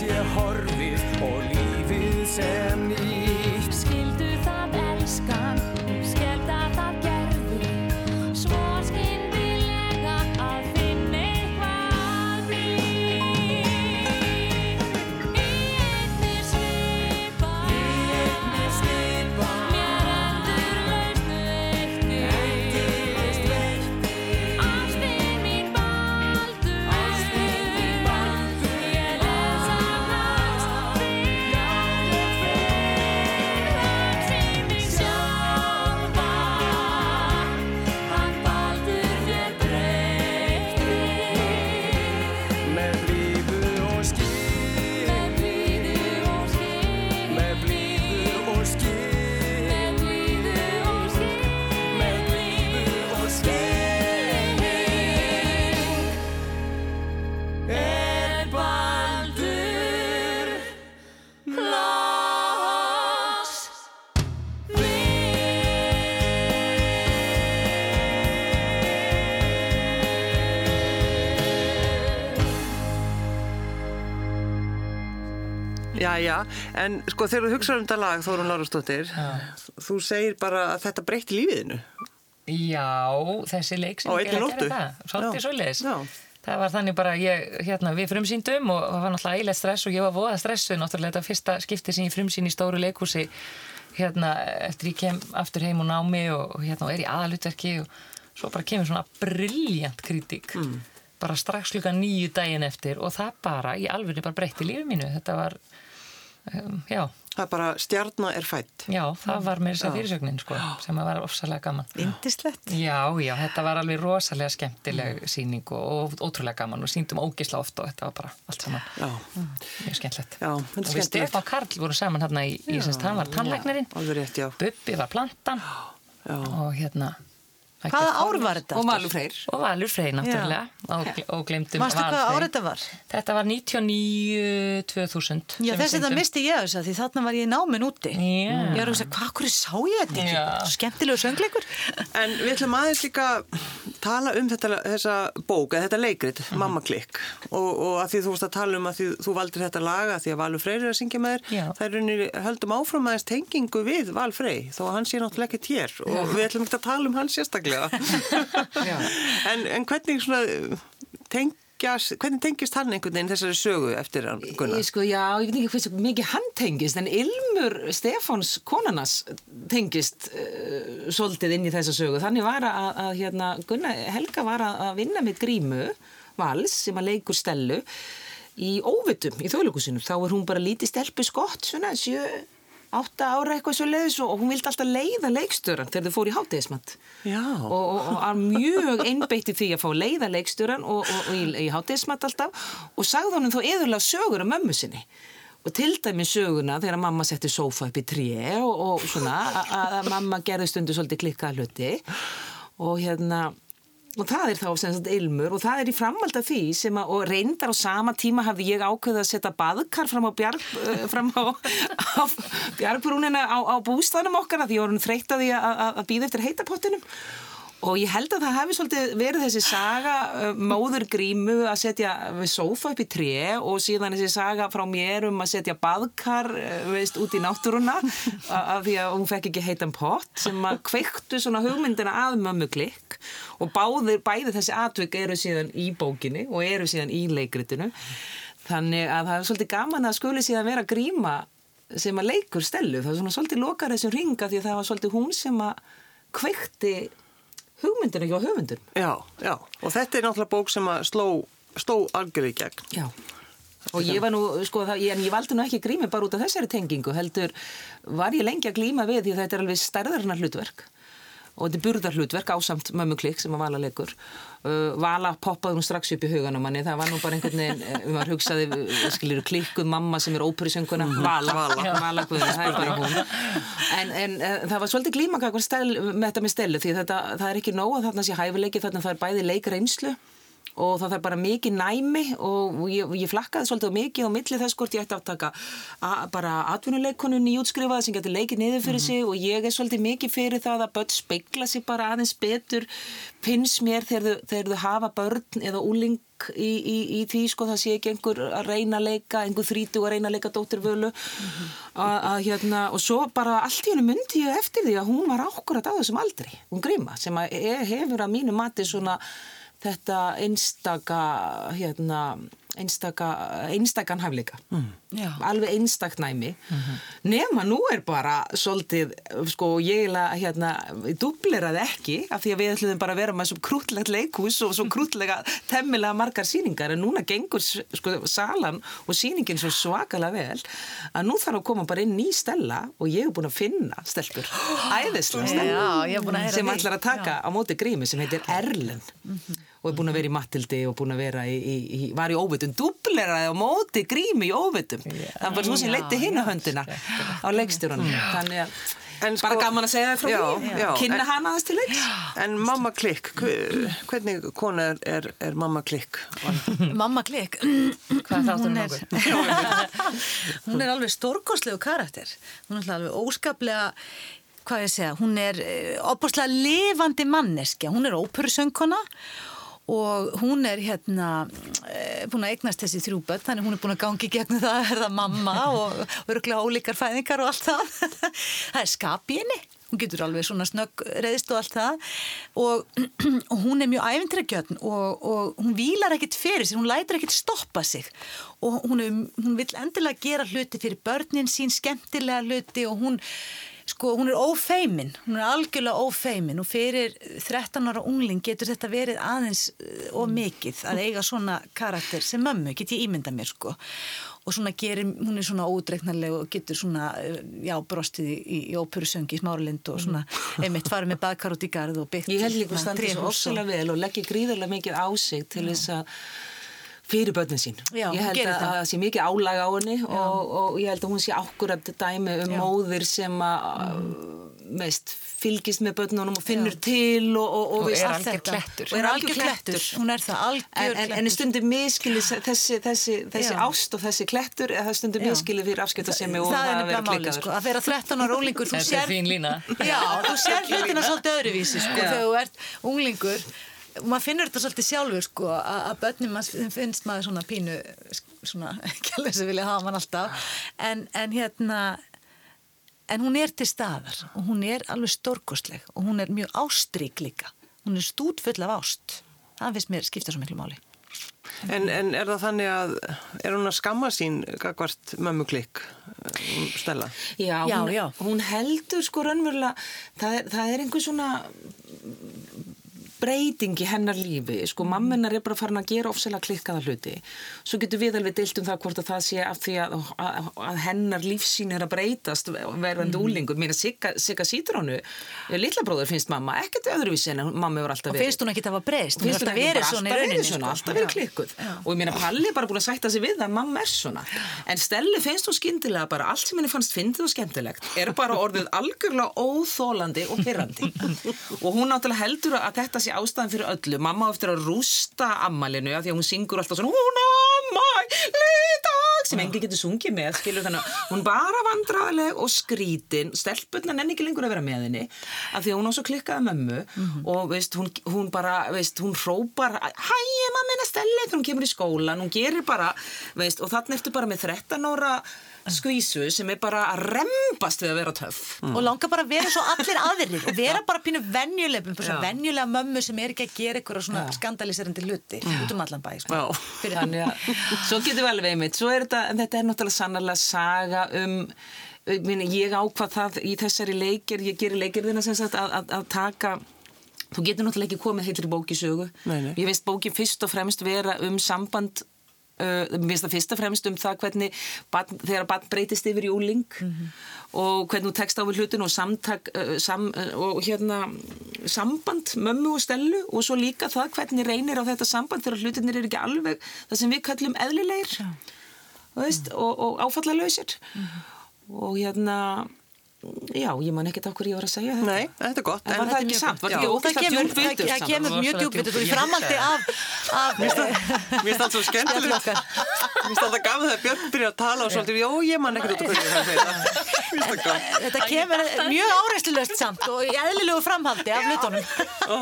sé horfið Já, en sko þegar þú hugsaður um þetta lag, Þórun Lárastóttir, þú segir bara að þetta breytti lífiðinu. Já, þessi leik sem ég gerði að gera það, svolítið. Já. Það var þannig bara, ég, hérna, við frumsýndum og það var náttúrulega eiginlega stress og ég var voða stressuð, náttúrulega þetta fyrsta skipti sem ég frumsýn í stóru leikhúsi, hérna, eftir ég kem aftur heim og námi og, og hérna, og er í aðalutverki og svo bara kemur svona briljant kritík, bara strax klukka nýju daginn eftir og það bara, í alveg bara breytti lífið mínu, þetta var, um, já, Það er bara stjarnar er fætt. já, það var mér þess að fyrirsögnin, sko, sem var ofsalega gaman. Indislegt. Já, já, þetta var alveg rosalega skemmtileg sýning og, og ótrúlega gaman og síndum ógisla ofta og þetta var bara allt saman Já, mjög skemmtilegt. Já, þetta er og við skemmtilegt. Stefán Karl vorum saman hérna í, í semst, hann var tannlæknirinn, alveg rétt, já. Bubbi var plantan Já, og hérna Hvaða ár var þetta? Og? Valur Freyr. Og Valur Frey náttúrulega og, og glemdum Manstu Val hvaða Frey. ár þetta var? Þetta var 99-2000 Já, þess að það misti ég þess að því þarna var ég náminn úti. Já. Ég var að hugsa, hvað, hverju sá ég þetta ekki? Skemmtilegu söngleikur. En við ætlum aðeins líka tala um þetta, þessa bók, eða þetta leikrit, Mamma Klikk og, og að því þú vorst að tala um að því, þú valdir þetta laga því að Valur Freyr er að syngja með þér Já. það er sérstaklega en, en hvernig svona tengjast, hvernig tengjast hann einhvern veginn þessari sögu eftir hann? Ég sko, já, ég veit ekki hversu mikið hann tengist, en Ilmur Stefáns konanas tengist uh, svolítið inn í þessa sögu. Þannig var að, að hérna, Gunnar Helga var að, vinna með grímu, vals, sem að leikur stelu, í óvitum í þjóðleikusinu. Þá er hún bara lítið stelpu skott, svona, sjö, átta ára eitthvað svo leiðis og hún vildi alltaf leiða leikstöran þegar þau fór í hátegismat og, og, og var mjög einbeitt í því að fá leiða leikstöran og, og, í, í hátegismat alltaf og sagði honum þá yðurlega sögur af mömmu sinni. Og til dæmi söguna þegar mamma setti sófa upp í tríi og, og svona að, mamma gerði stundu svolítið klikkað hluti. Og hérna og það er þá sem sagt ilmur og það er í framhald af því sem að, og reyndar á sama tíma hafði ég ákveðið að setja baðkar fram á, bjarg, uh, fram á, á bjargbrúnina á, á bústæðanum okkar að því ég voru þreytt að því að býða eftir heitapottinum og ég held að það hefði svolítið verið þessi saga uh, móður grímu að setja sófa upp í tré og síðan þessi saga frá mér um að setja baðkar uh, veist, út í náttúruna af því að hún fekk ekki heitan pott sem að kveiktu svona hugmyndina að mömmu klikk. Og báðir, bæði þessi atvik eru síðan í bókinni og eru síðan í leikritinu. Þannig að það er svolítið gaman að skuli síðan vera gríma sem að leikur stelu, það er svona svolítið lokar þessum ringa því að það var svolítið hún sem að kveikti hugmyndina hjá höfundur. Já, já, og þetta er náttúrulega bók sem að sló, sló algjörði gegn. Já. Og ég var nú, sko, það, ég, en ég valdi nú ekki grími bara út af þessari tengingu, heldur var ég lengi að glíma við því þetta er alveg stærðarna hlutverk og þetta er burðarhlutverk ásamt mömmu klikk sem að Vala leikur. Uh, Vala poppaði nú strax upp í huganum manni, það var nú bara einhvern veginn, uh, maður hugsaði, uh, skiljur, klikkuð mamma sem er óperisönguna, Vala, Vala, Vala Guðna, það er bara hún. En, en það var svolítið glímaka með þetta með stelu því þetta, það er ekki nóg að þarna sé hæfileiki, þarna það er bæði leikreinslu og það er bara mikið næmi og ég, ég flakkaði svolítið mikið á milli þess hvort ég ætti að taka a, bara atvinnuleikonun í útskrifaði sem getur leikið niður fyrir sig og ég er svolítið mikið fyrir það að börn speikla sig bara aðeins betur finnst mér þegar þau, þau hafa börn eða úling í, í, í því sko það sé ekki einhver að reyna að leika, einhver þrítu að reyna að leika dóttir völu að, að hérna og svo bara allt í hennu myndi ég eftir því að hún var ákkurat á þessum aldri, hún gríma sem að e- hefur að mínu mati svona þetta einstaka hérna einstaka, einstakan hæfleika Já. alveg einstakt næmi. Nema nú er bara svolítið, sko, ég hérna, dubleraði ekki af því að við ætlum bara að vera með svo krútlegt leikhús og svo krútlega temmilega margar síningar en núna gengur sko, salan og síningin svo svakalega vel að nú þarf að koma bara inn ný stella og ég hef búin að finna stelpur. Æðislega. Stella Já, ég er búin að heyra sem ætlar að taka á móti grími sem heitir Erlen og er búin að vera í Mattildi og búin að vera í, í, í var í óvitum, dubleraði á móti grími í óvitum. Það var bara svo sem leitti hinn höndina á leikstjórunum þannig að En bara sko- gaman að segja það frá Já, því. já, kynna hana aðeins til leiks. En mamma klikk, hve- hvernig kona er, er, er mamma klikk? Mamma Klikk? Hvað þáttur hún er, hún er alveg stórkoslegu karakter. Hún er alveg óskaplega hvað ég segja, hún er opaslega lifandi manneskja, hún er óperusöngkona og hún er hérna eh, búin að eignast þessi þrjú börn þannig hún er búin að gangi gegnum það að verða mamma og örgulega ólíkar fæðingar og allt það. Það er skap í henni. Hún getur alveg svona snögg reyðist og allt það. Og, og hún er mjög æfintrækjötn og, og hún vílar ekkit fyrir sér, hún lætur ekkit stoppa sig. Og hún, hún vil endilega gera hluti fyrir börnin sín, skemmtilega hluti og hún sko, hún er ófeimin, hún er algjörlega ófeimin og fyrir 13 ára ungling getur þetta verið aðeins uh, of mikið að eiga svona karakter sem mömmu, get ég ímynda mér sko. Og svona gerir, hún er svona ódreiknarleg og getur svona, uh, já, brostið í, í, óperusöngi í smáralind og svona einmitt farið með baðkar út í garð og byggt Ég held líka að standa svo og- ofsalega vel og leggja gríðarlega mikið á sig til þess að fyrir börnin sín. Já, ég hún held að það. sé mikið álag á henni og, og ég held að hún sé ákkurat dæmi um Já. móðir sem að veist, fylgist með börnunum og finnur til og, og, Og veist, er allt algjör þetta. klettur. Og er algjör klettur. Hún er það, algjör En, en, en klettur. stundum miskilir þessi, þessi, þessi Já. ást og þessi klettur eða Já. miskilir fyrir afskiptasemi og það að vera nefnilega málið klikkaður. sko, að vera 13 ára unglingur þú Þetta er sér- fín lína. já, þú sér hlutina svolítið öðruvísi sko, Já. þegar þú ert unglingur og maður finnur þetta svolítið sjálfur sko, að, að börnum finnst maður svona pínu svona, alveg sem vilja hafa mann alltaf en, en hérna en hún er til staðar og hún er alveg stórkostleg og hún er mjög ástrík líka hún er stútfull af ást það finnst mér skipta svo miklu máli En, en er það þannig að, er hún að skamma sín gagvart mömmu klikk, um, Stella? Já, Já, hún, já. hún heldur sko raunverulega, það er, það er einhver svona breyting í hennar lífi, sko mammenar er bara farin að gera ofsalega klikkaða hluti. Svo getur við alveg deilt um það hvort að það sé af því að, að, að hennar lífsýn er að breytast verðandi mm. úlingur mér að Sigga, Sítrónu litla bróður finnst mamma, ekkert öðruvísi en mamma hefur alltaf og verið. finnst hún ekki að hafa breyst? Hún alltaf verið svona í rauninni sko. alltaf verið klikkuð. Og ég meina Palli er bara búin að sætta sig við það að mamma er svona. En Stelli finnst hún skyndilega bara allt sem henni fannst fyndið og skemmtilegt er bara orðið algjörlega óþólandi og pyrrandi og hún náttúrulega heldur að þetta sé ástæðan fyrir öllu. Mamma á eftir að rústa ammalinu af því að hún syngur alltaf svona hún ammæli dag sem enginn getur sungið með skilur þannig að hún bara vandraðileg og skrítin. Stelpunna nenni ekki lengur að vera með henni af því að hún á svo klikkaði mömmu og veist, hún, hún bara veist, hún hrópar hæ, mamma minna Stelli þegar hún kemur í skólan, hún gerir bara veist, og þannig eftir bara með 13 ára skvísu sem er bara að rembast við að vera töff og langar bara að vera svo allir aðrir og vera bara pínu Já. venjulega mömmu sem er ekki að gera eitthvað svona skandaliserandi hluti út um allan bæ sko. Já. Þannig að svo getum við alveg einmitt er þetta, þetta er náttúrulega sannarlega saga um meina, ég ákvað það í þessari leikir ég gerir leikirðina sem sagt að, að, að taka þú getur náttúrulega ekki komið heitri bók í sögu Nei, nei. ég veist bókin fyrst og fremst vera um samband Mér finnst það fyrst og fremst um það hvernig barn, þegar barn breytist yfir í úling og hvernig þú tekst á við hlutin og samtak uh, sam, uh, og hérna samband mömmu og stellu og svo líka það hvernig reynir á þetta samband þegar hlutinir er ekki alveg það sem við kallum eðlilegir þú veist, og, og áfallalausir. Og hérna já, ég man ekkert af hverju ég var að segja þetta Nei, þetta er gott. En var það ekki samt? Var Já. þetta Jú, það kemur, djúpvitur það, það samt? kemur mjög djúpvitur og í djúpvitur. framhaldi af, af Mér finnst það svo skemmtilegt. Mér finnst alltaf gaman þegar Björn byrjar að tala og svolítið, jó, ég man ekkert út af hverju það segir það. Mér finnst það gaman. Þetta kemur mjög áreislulöst samt og í eðlilegu framhaldi af hlutunum. Ó,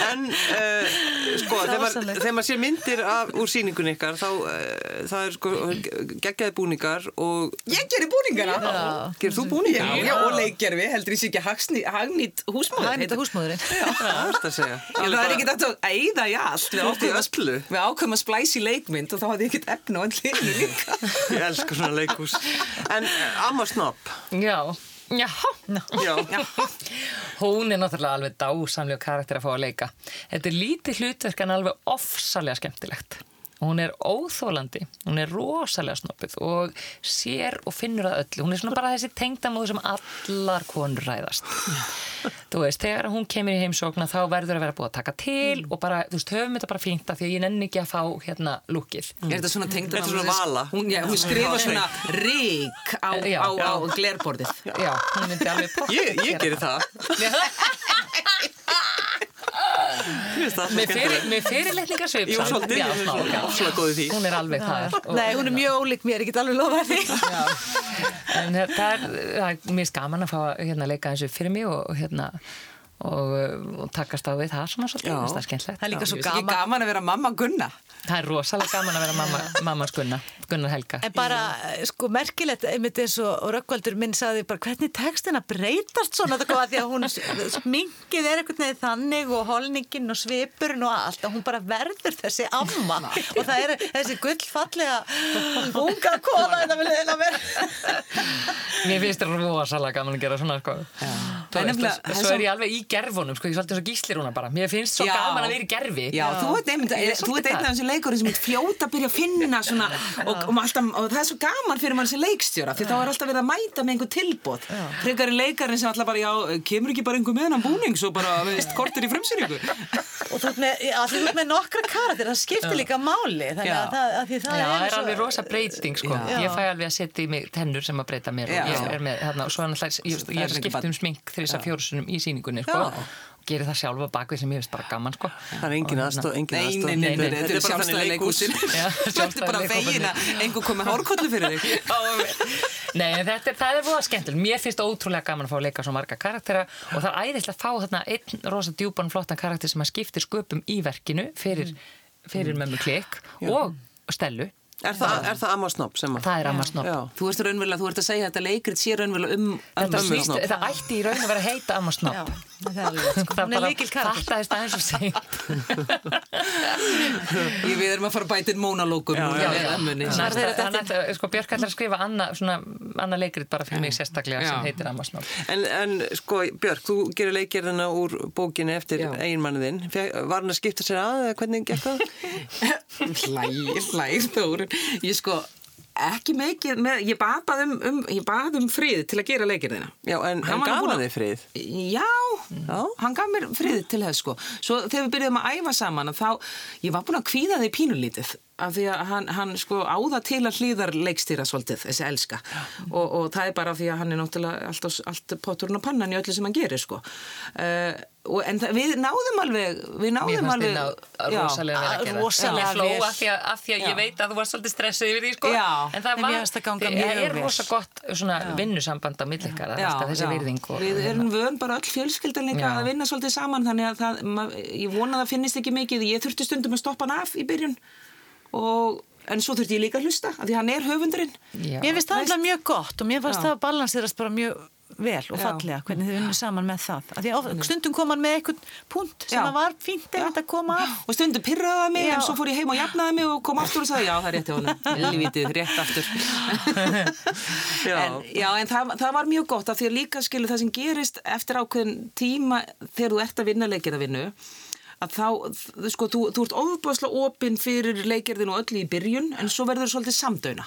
En uh, sko, þegar maður, sér myndir af, úr sýningunni ykkar, þá það er sko og? Já, og leikgerfi, heldur ég sé ekki hagnýtt húsmóður. Hagnýta húsmóðurinn. Það er það að segja. Já, það er ekkert að æða í allt. Við ákveðum að, splæsi leikmynd og þá hafði ég ekkert efna á allir líka. Ég elskar svona leikhús. En uh, Amma Snopp, Já, já. já, Hún er náttúrulega alveg dásamlega karakter að fá að leika. Þetta er lítið hlutverk en alveg ofsalega skemmtilegt. Hún er óþólandi, hún er rosalega snoppuð og sér og finnur að öllu. Hún er svona bara þessi tengdamóð sem allar konur ræðast. Þú veist, þegar hún kemur í heimsókna þá verður að vera búið að taka til og bara, þú veist, höfum þetta bara fínt af því að ég nenni ekki að fá hérna lúkið. Er þetta svona tengd Þetta er svona vala. Hún, já, hún skrifa svona rík á, Já. á, á glerborðið. Já, hún myndi alveg pottþétt ég, ég gerir það. Mér finnst það alltaf Með, fyrir, skemmtilegt. með fyrirletningarsvip Jú, svolítið, Já, ég smá, er já. ofsalega góð í því. Hún er alveg það og- Nei, hún er mjög ólík mér, ég get alveg lofa því. Já, en það er, það er mér er gaman að fá að hérna, leika þessu fyrir mig og, og hérna og, uh, og takast á við það svona svolítið, það er skemmtilegt. Það er líka svo gaman. gaman að vera mamma Gunna. Það er rosalega gaman að vera mamma, mammas Gunnar, Gunnar Helga. En bara, sko, merkilegt, einmitt eins og og Rökkvaldur minn saði bara, hvernig textin að breytast svona, þetta kom að því að hún sminkið er einhvern veginn þannig og holningin og svipurinn og allt, að hún bara verður þessi amma og það er þessi gullfallega unga kona þetta vil eða vera. Mér finnst það rosalega gaman að gera svona sko. Það og það svo- er ég alveg í gerfunum, sko, ég er svolítið svo gíslir húnna bara. Mér finnst svo Já. gaman að vera í gerfi. Já, þú ert einmitt, Ég er þú ert einn af það. þessi leikurinn sem er fljóta að byrja að finna svona og, og, alltaf, og það er svo gaman fyrir mann sem leikstjóra því þá er alltaf verið að mæta með einhver tilbót frekar í leikarinn sem alltaf bara, já, kemur ekki bara einhver með hennan búning svo bara, veist, kortir í frumsýringu Og þú ert með, að ert með nokkra karakter, það skiptir líka máli, þannig Já. að það, að því það Já, er svo- alveg rosa breyting sko. Já. Ég fæ alveg að setja í mig tennur sem að breyta mér Já. og ég er með, hérna, og svo er náttúrulega, ég, er að skipta um smink þrjus að fjórusunum í síningunni sko. Já. og gerir það sjálfa bakvið sem ég veist bara gaman sko. Það er engin aðstof, engin Nei, aðstof. nei, nei, nei, þetta er bara þannig Þú ert sjálfstæði bara fegin að einhver komið hárkollu fyrir þig. Nei, en þetta er, það er voða skemmtileg Mér finnst ótrúlega gaman að fá að leika svo marga karaktera og það er æðislega að fá þarna einn rosa djúpan flottan karakter sem að skiptir sköpum í verkinu fyrir, fyrir mömmu klik og Stellu Er það, er það Amma Snopp sem að... Það er amma snopp Já. Þú ert raunverulega, þú ert að segja að þetta leikrit sé raunverulega um Þetta ömmu snýst, Snopp. það ætti í raun að vera að heita amma Já, snopp það er sko. Það er líkil karakter. fattaðist aðeins og seint Ég við erum að fara að bæta inn mónalókum sko, Björk ætlar að skrifa anna, svona, anna leikrit bara fyrir mig sérstaklega sem heitir Amma Snopp En, en sko, Björk, þú gerir leikgerðina úr bókinni eftir Já. eiginmanniðinn. Var hann að skipta sér að Ég sko, ekki mikið með, ég bað um, um, ég bað um frið til að gera leikirðina. Já, en, Hann nú gaf hann þið frið? Já, Já. hann gaf mér frið til þess sko. Svo þegar við byrjuðum að æfa saman þá, ég var búin að kvíða þig pínulítið af því að hann, hann sko áða til að hlýðar leikstýra svolítið, þessi elska. Og, og það er bara af því að hann er náttúrulega allt, allt potturinn og pannan í öllu sem hann gerir sko. Uh, og, en það, við náðum alveg við náðum alveg ná rosalega vel að gera. Rosalega vel. af því að, af því að ég veit að þú var svolítið stressuð yfir því sko. Já. En það fannst það er rosa gott svona vinnusamband á millikar þessi virðing og, Við erum vön bara öll fjölskyldan líka að vinna svolítið saman þannig að það, ma, ég vona að það finnist ekki mikið. Ég þurfti stundum að stoppa hann af í byrjun og, en svo þurfti ég líka að hlusta af því hann er höfundurinn Já. Mér finnst það alltaf mjög gott og mér fannst Já. það balanserast bara mjög vel og Já. fallega hvernig þið vinnum saman með það. Af því að stundum kom hann með einhvern punkt sem Já. að var fínt einmitt að koma af. og stundum pyrraði það mig Já. en svo fór ég heim og jafnaði mig og kom aftur og sagði já það er rétt honum Helvítið, rétt aftur Já. en, já, en það, það var mjög gott af því að líka skilu það sem gerist eftir ákveðin tíma þegar þú ert að vinna leikir að vinnu að þá, sko, þú, þú ert ofbáslega opinn fyrir leikirðin og öllu í byrjun en svo verður svolítið samdöina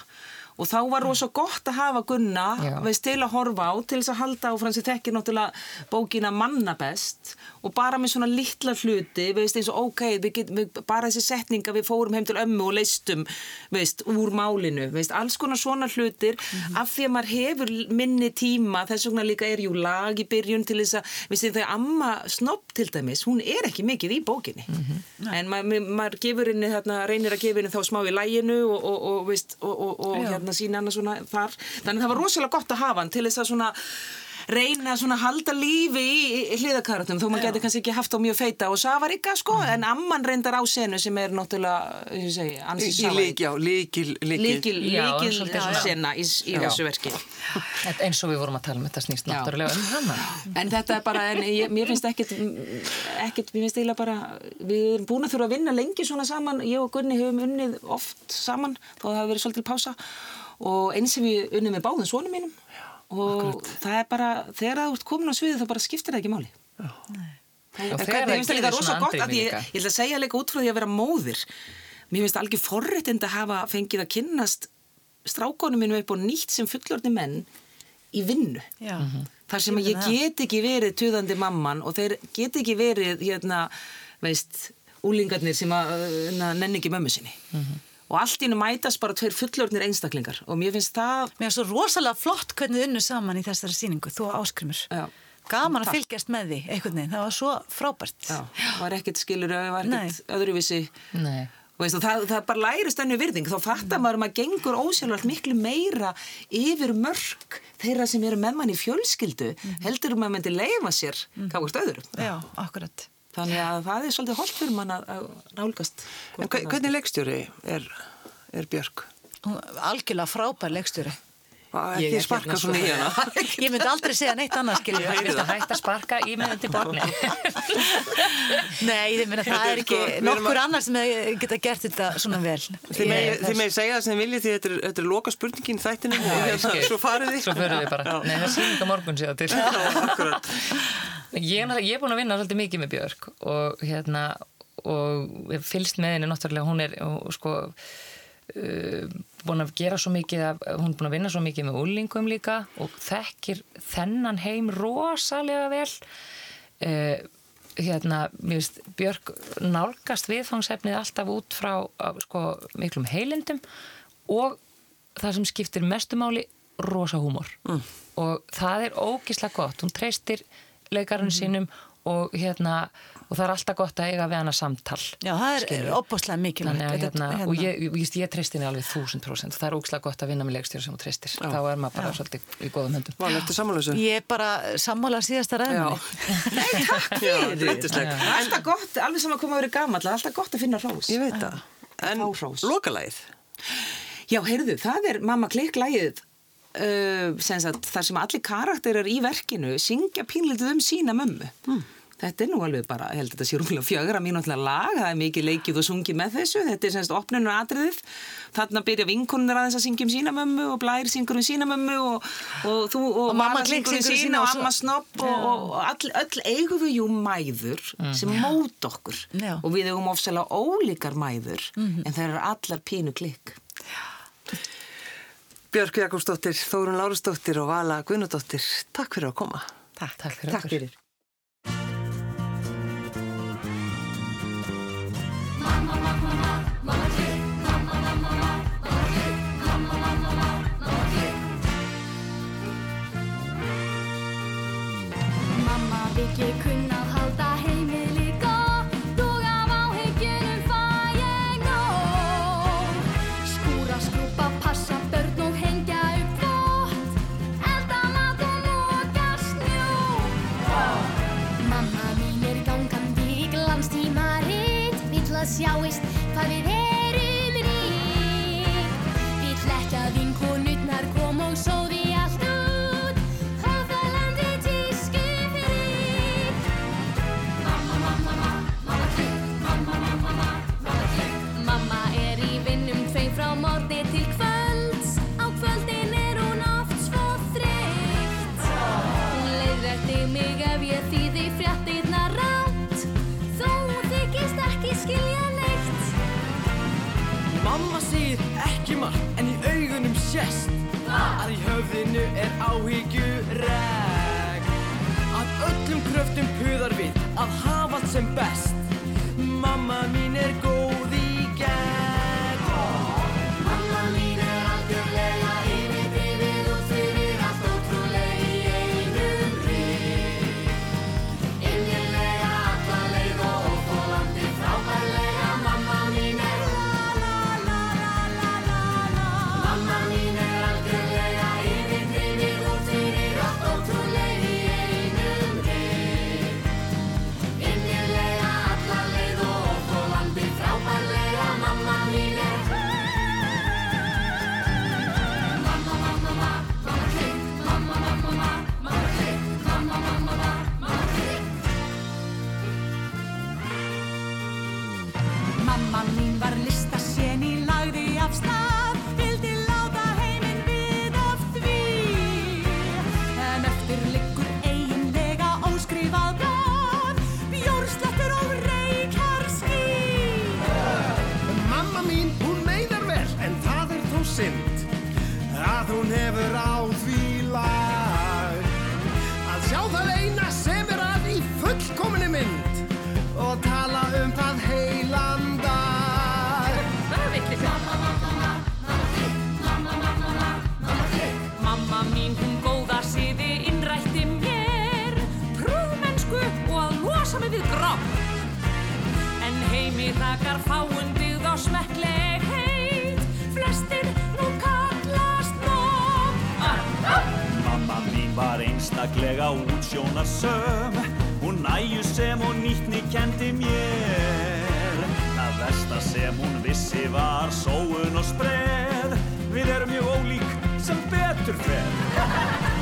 og þá var rosa gott að hafa Gunna veist til að horfa á til þess að halda á fransi þekkir náttúrulega bókina manna best og bara með svona litla hluti, veist, eins og ok, við getum, við, bara þessi setning að við fórum heim til ömmu og leistum, veist, úr málinu, veist, alls konar svona hlutir, af því að maður hefur minni tíma, þess vegna líka er jú lag í byrjun til þess að, þegar amma snopp til dæmis, hún er ekki mikið í bókinni, en maður gefur henni þarna, reynir að gefa henni þá smá í læginu og, og, og, veist, og, og, og hérna sína hana svona þar, þannig að það var rosalega gott að hafa hann til þess að svona reyna svona að halda lífi í, hliðakaratum þó maður getur kannski ekki haft á mjög feita. Og Safaríka sko, en amman reyndar á senu sem er náttúrulega, ég segi, Í, ansi í lík, já, líkil, líkil. líkil, Já, líkil sena í, í þessu verki. Þetta- eins og við vorum að tala um þetta snýst náttúrulega um hana. En þetta er bara, en ég, mér finnst ekkit ekkit, mér finnst eiginlega bara við erum búin að þurfa að vinna lengi svona saman. Ég og Gunni höfum unnið oft saman þó það hafi verið svolítið pása. Og eins sem við unnið með báðum svonum mínum og það er bara, þegar þú ert komin á sviðið þá bara skiptir það ekki máli. Og En þegar hvernig, það það líka rosa gott ég, líka. ég ætla að segja líka út frá því að vera móðir. Mér finnst algjör forréttind að hafa fengið að kynnast strákonum mínum upp og nýtt sem fullorðni menn í vinnu. Já. þar sem ég get ekki verið tuðandi mamman og þeir get ekki verið hérna, veist, úlingarnir sem að uh, nenni ekki mömmu sinni og allt í hennu mætast bara tveir fullorðnir einstaklingar og mér finnst það Mér er svo rosalega flott hvernig þið unnu saman í þessari síningu, þú og áskrimur. Já. Gaman að Takk. fylgjast með því, einhvern veginn, það var svo frábært. já, var ekkert skilur var ekkert öðruvísi Nei. Og veist, og það, það bara lærist ennu virðing þá fattar maður að maður gengur ósjálfvægt miklu meira yfir mörg þeirra sem eru með mann í fjölskyldu heldur um að maður myndi leifa sér mm -hmm. öðrum Já, akkurat. Þannig að það er svolítið holdt fyrir mann að, að nálgast En hve- hvernig leikstjóri er, er Björk? Hún- Algjörlega frábær Ég Ekki er sparka hérna, svona í hana? Ég myndi aldrei segja neitt annað, skiljið. Ég að hætta að sparka í miðan til borni Nei, ég meina, það Þetta er ekki sko, nokkur að- annar sem geta gert þetta svona vel. Þið megi segja það sem viljið því þetta er, þetta er loka spurningin í þættinu ég skil. Svo farið þið Svo förum við bara. Nei, það er Ég, er búin að vinna svolítið mikið með Björk og hérna og fylgst með henni náttúrulega. Hún er og, sko uh, búin að gera svo mikið af, hún er búin að vinna svo mikið með úlingum líka og þekkir þennan heim rosalega vel. Uh, hérna, mér veist Björk nálgast viðfangsefnið alltaf út frá sko, miklum heilindum og það sem skiptir mestumáli rosa húmor. Mm. og það er ógislega gott, hún treystir leikarinn sínum og hérna og það er alltaf gott að eiga við hana samtal Já, það er opbúslega mikilvægt. Þetta- hérna, og ég, ég, ég, treysti henni alveg þúsund prósent. Það er ógislega gott að vinna með leikstjóri sem hún treystir. Þá er maður bara svolítið í góðum höndum. Val, ertu samanlösu? Ég er bara sammála síðasta Já, ræðinni. Nei, takk já, fyrir. er alltaf gott, alveg sem að koma að vera er alltaf gott að finna hrós. Ég veit það. En lokalægið? Já, heyrðu, það er Mamma Klikk lægið uh, sem sagt, þar sem allir karakterar í verkinu syngja pínlítið um sína mömmu. Þetta er nú alveg bara, ég held að þetta sé rúmlega fjögra mínútlega lag, það er mikið leikið og sungið með þessu, þetta er semst opnunur atriðið, þarna byrja vinkonur aðeins að syngja um sína mömmu og blær syngur um sína mömmu og, og þú og, Og mamma syngur um sína og og amma snopp og, og, og all, öll eigum við jú mæður sem mót okkur. Já. og við eigum ofsalega ólíkar mæður en það eru allar pínu klikk. Björk Jakobsdóttir, Þórun Lárusdóttir og Vala Guðnudóttir Takk fyrir að koma Takk, takk fyrir Takk okkur. fyrir. Mamma vill ég kunna synd að hún hefur á því lag að sjá það eina sem er að í fullkominni mynd og tala um það heilan dag. Mamma mín, hún góða siði innrætti mér, prúðmennsku og að losa mig við grátt. En heimi þakkar fáundið var einstaklega útsjónarsöm Hún næju sem og nýttni kendi mér. Það versta sem hún vissi var sóun og spreð. Við erum mjög ólík sem betur fer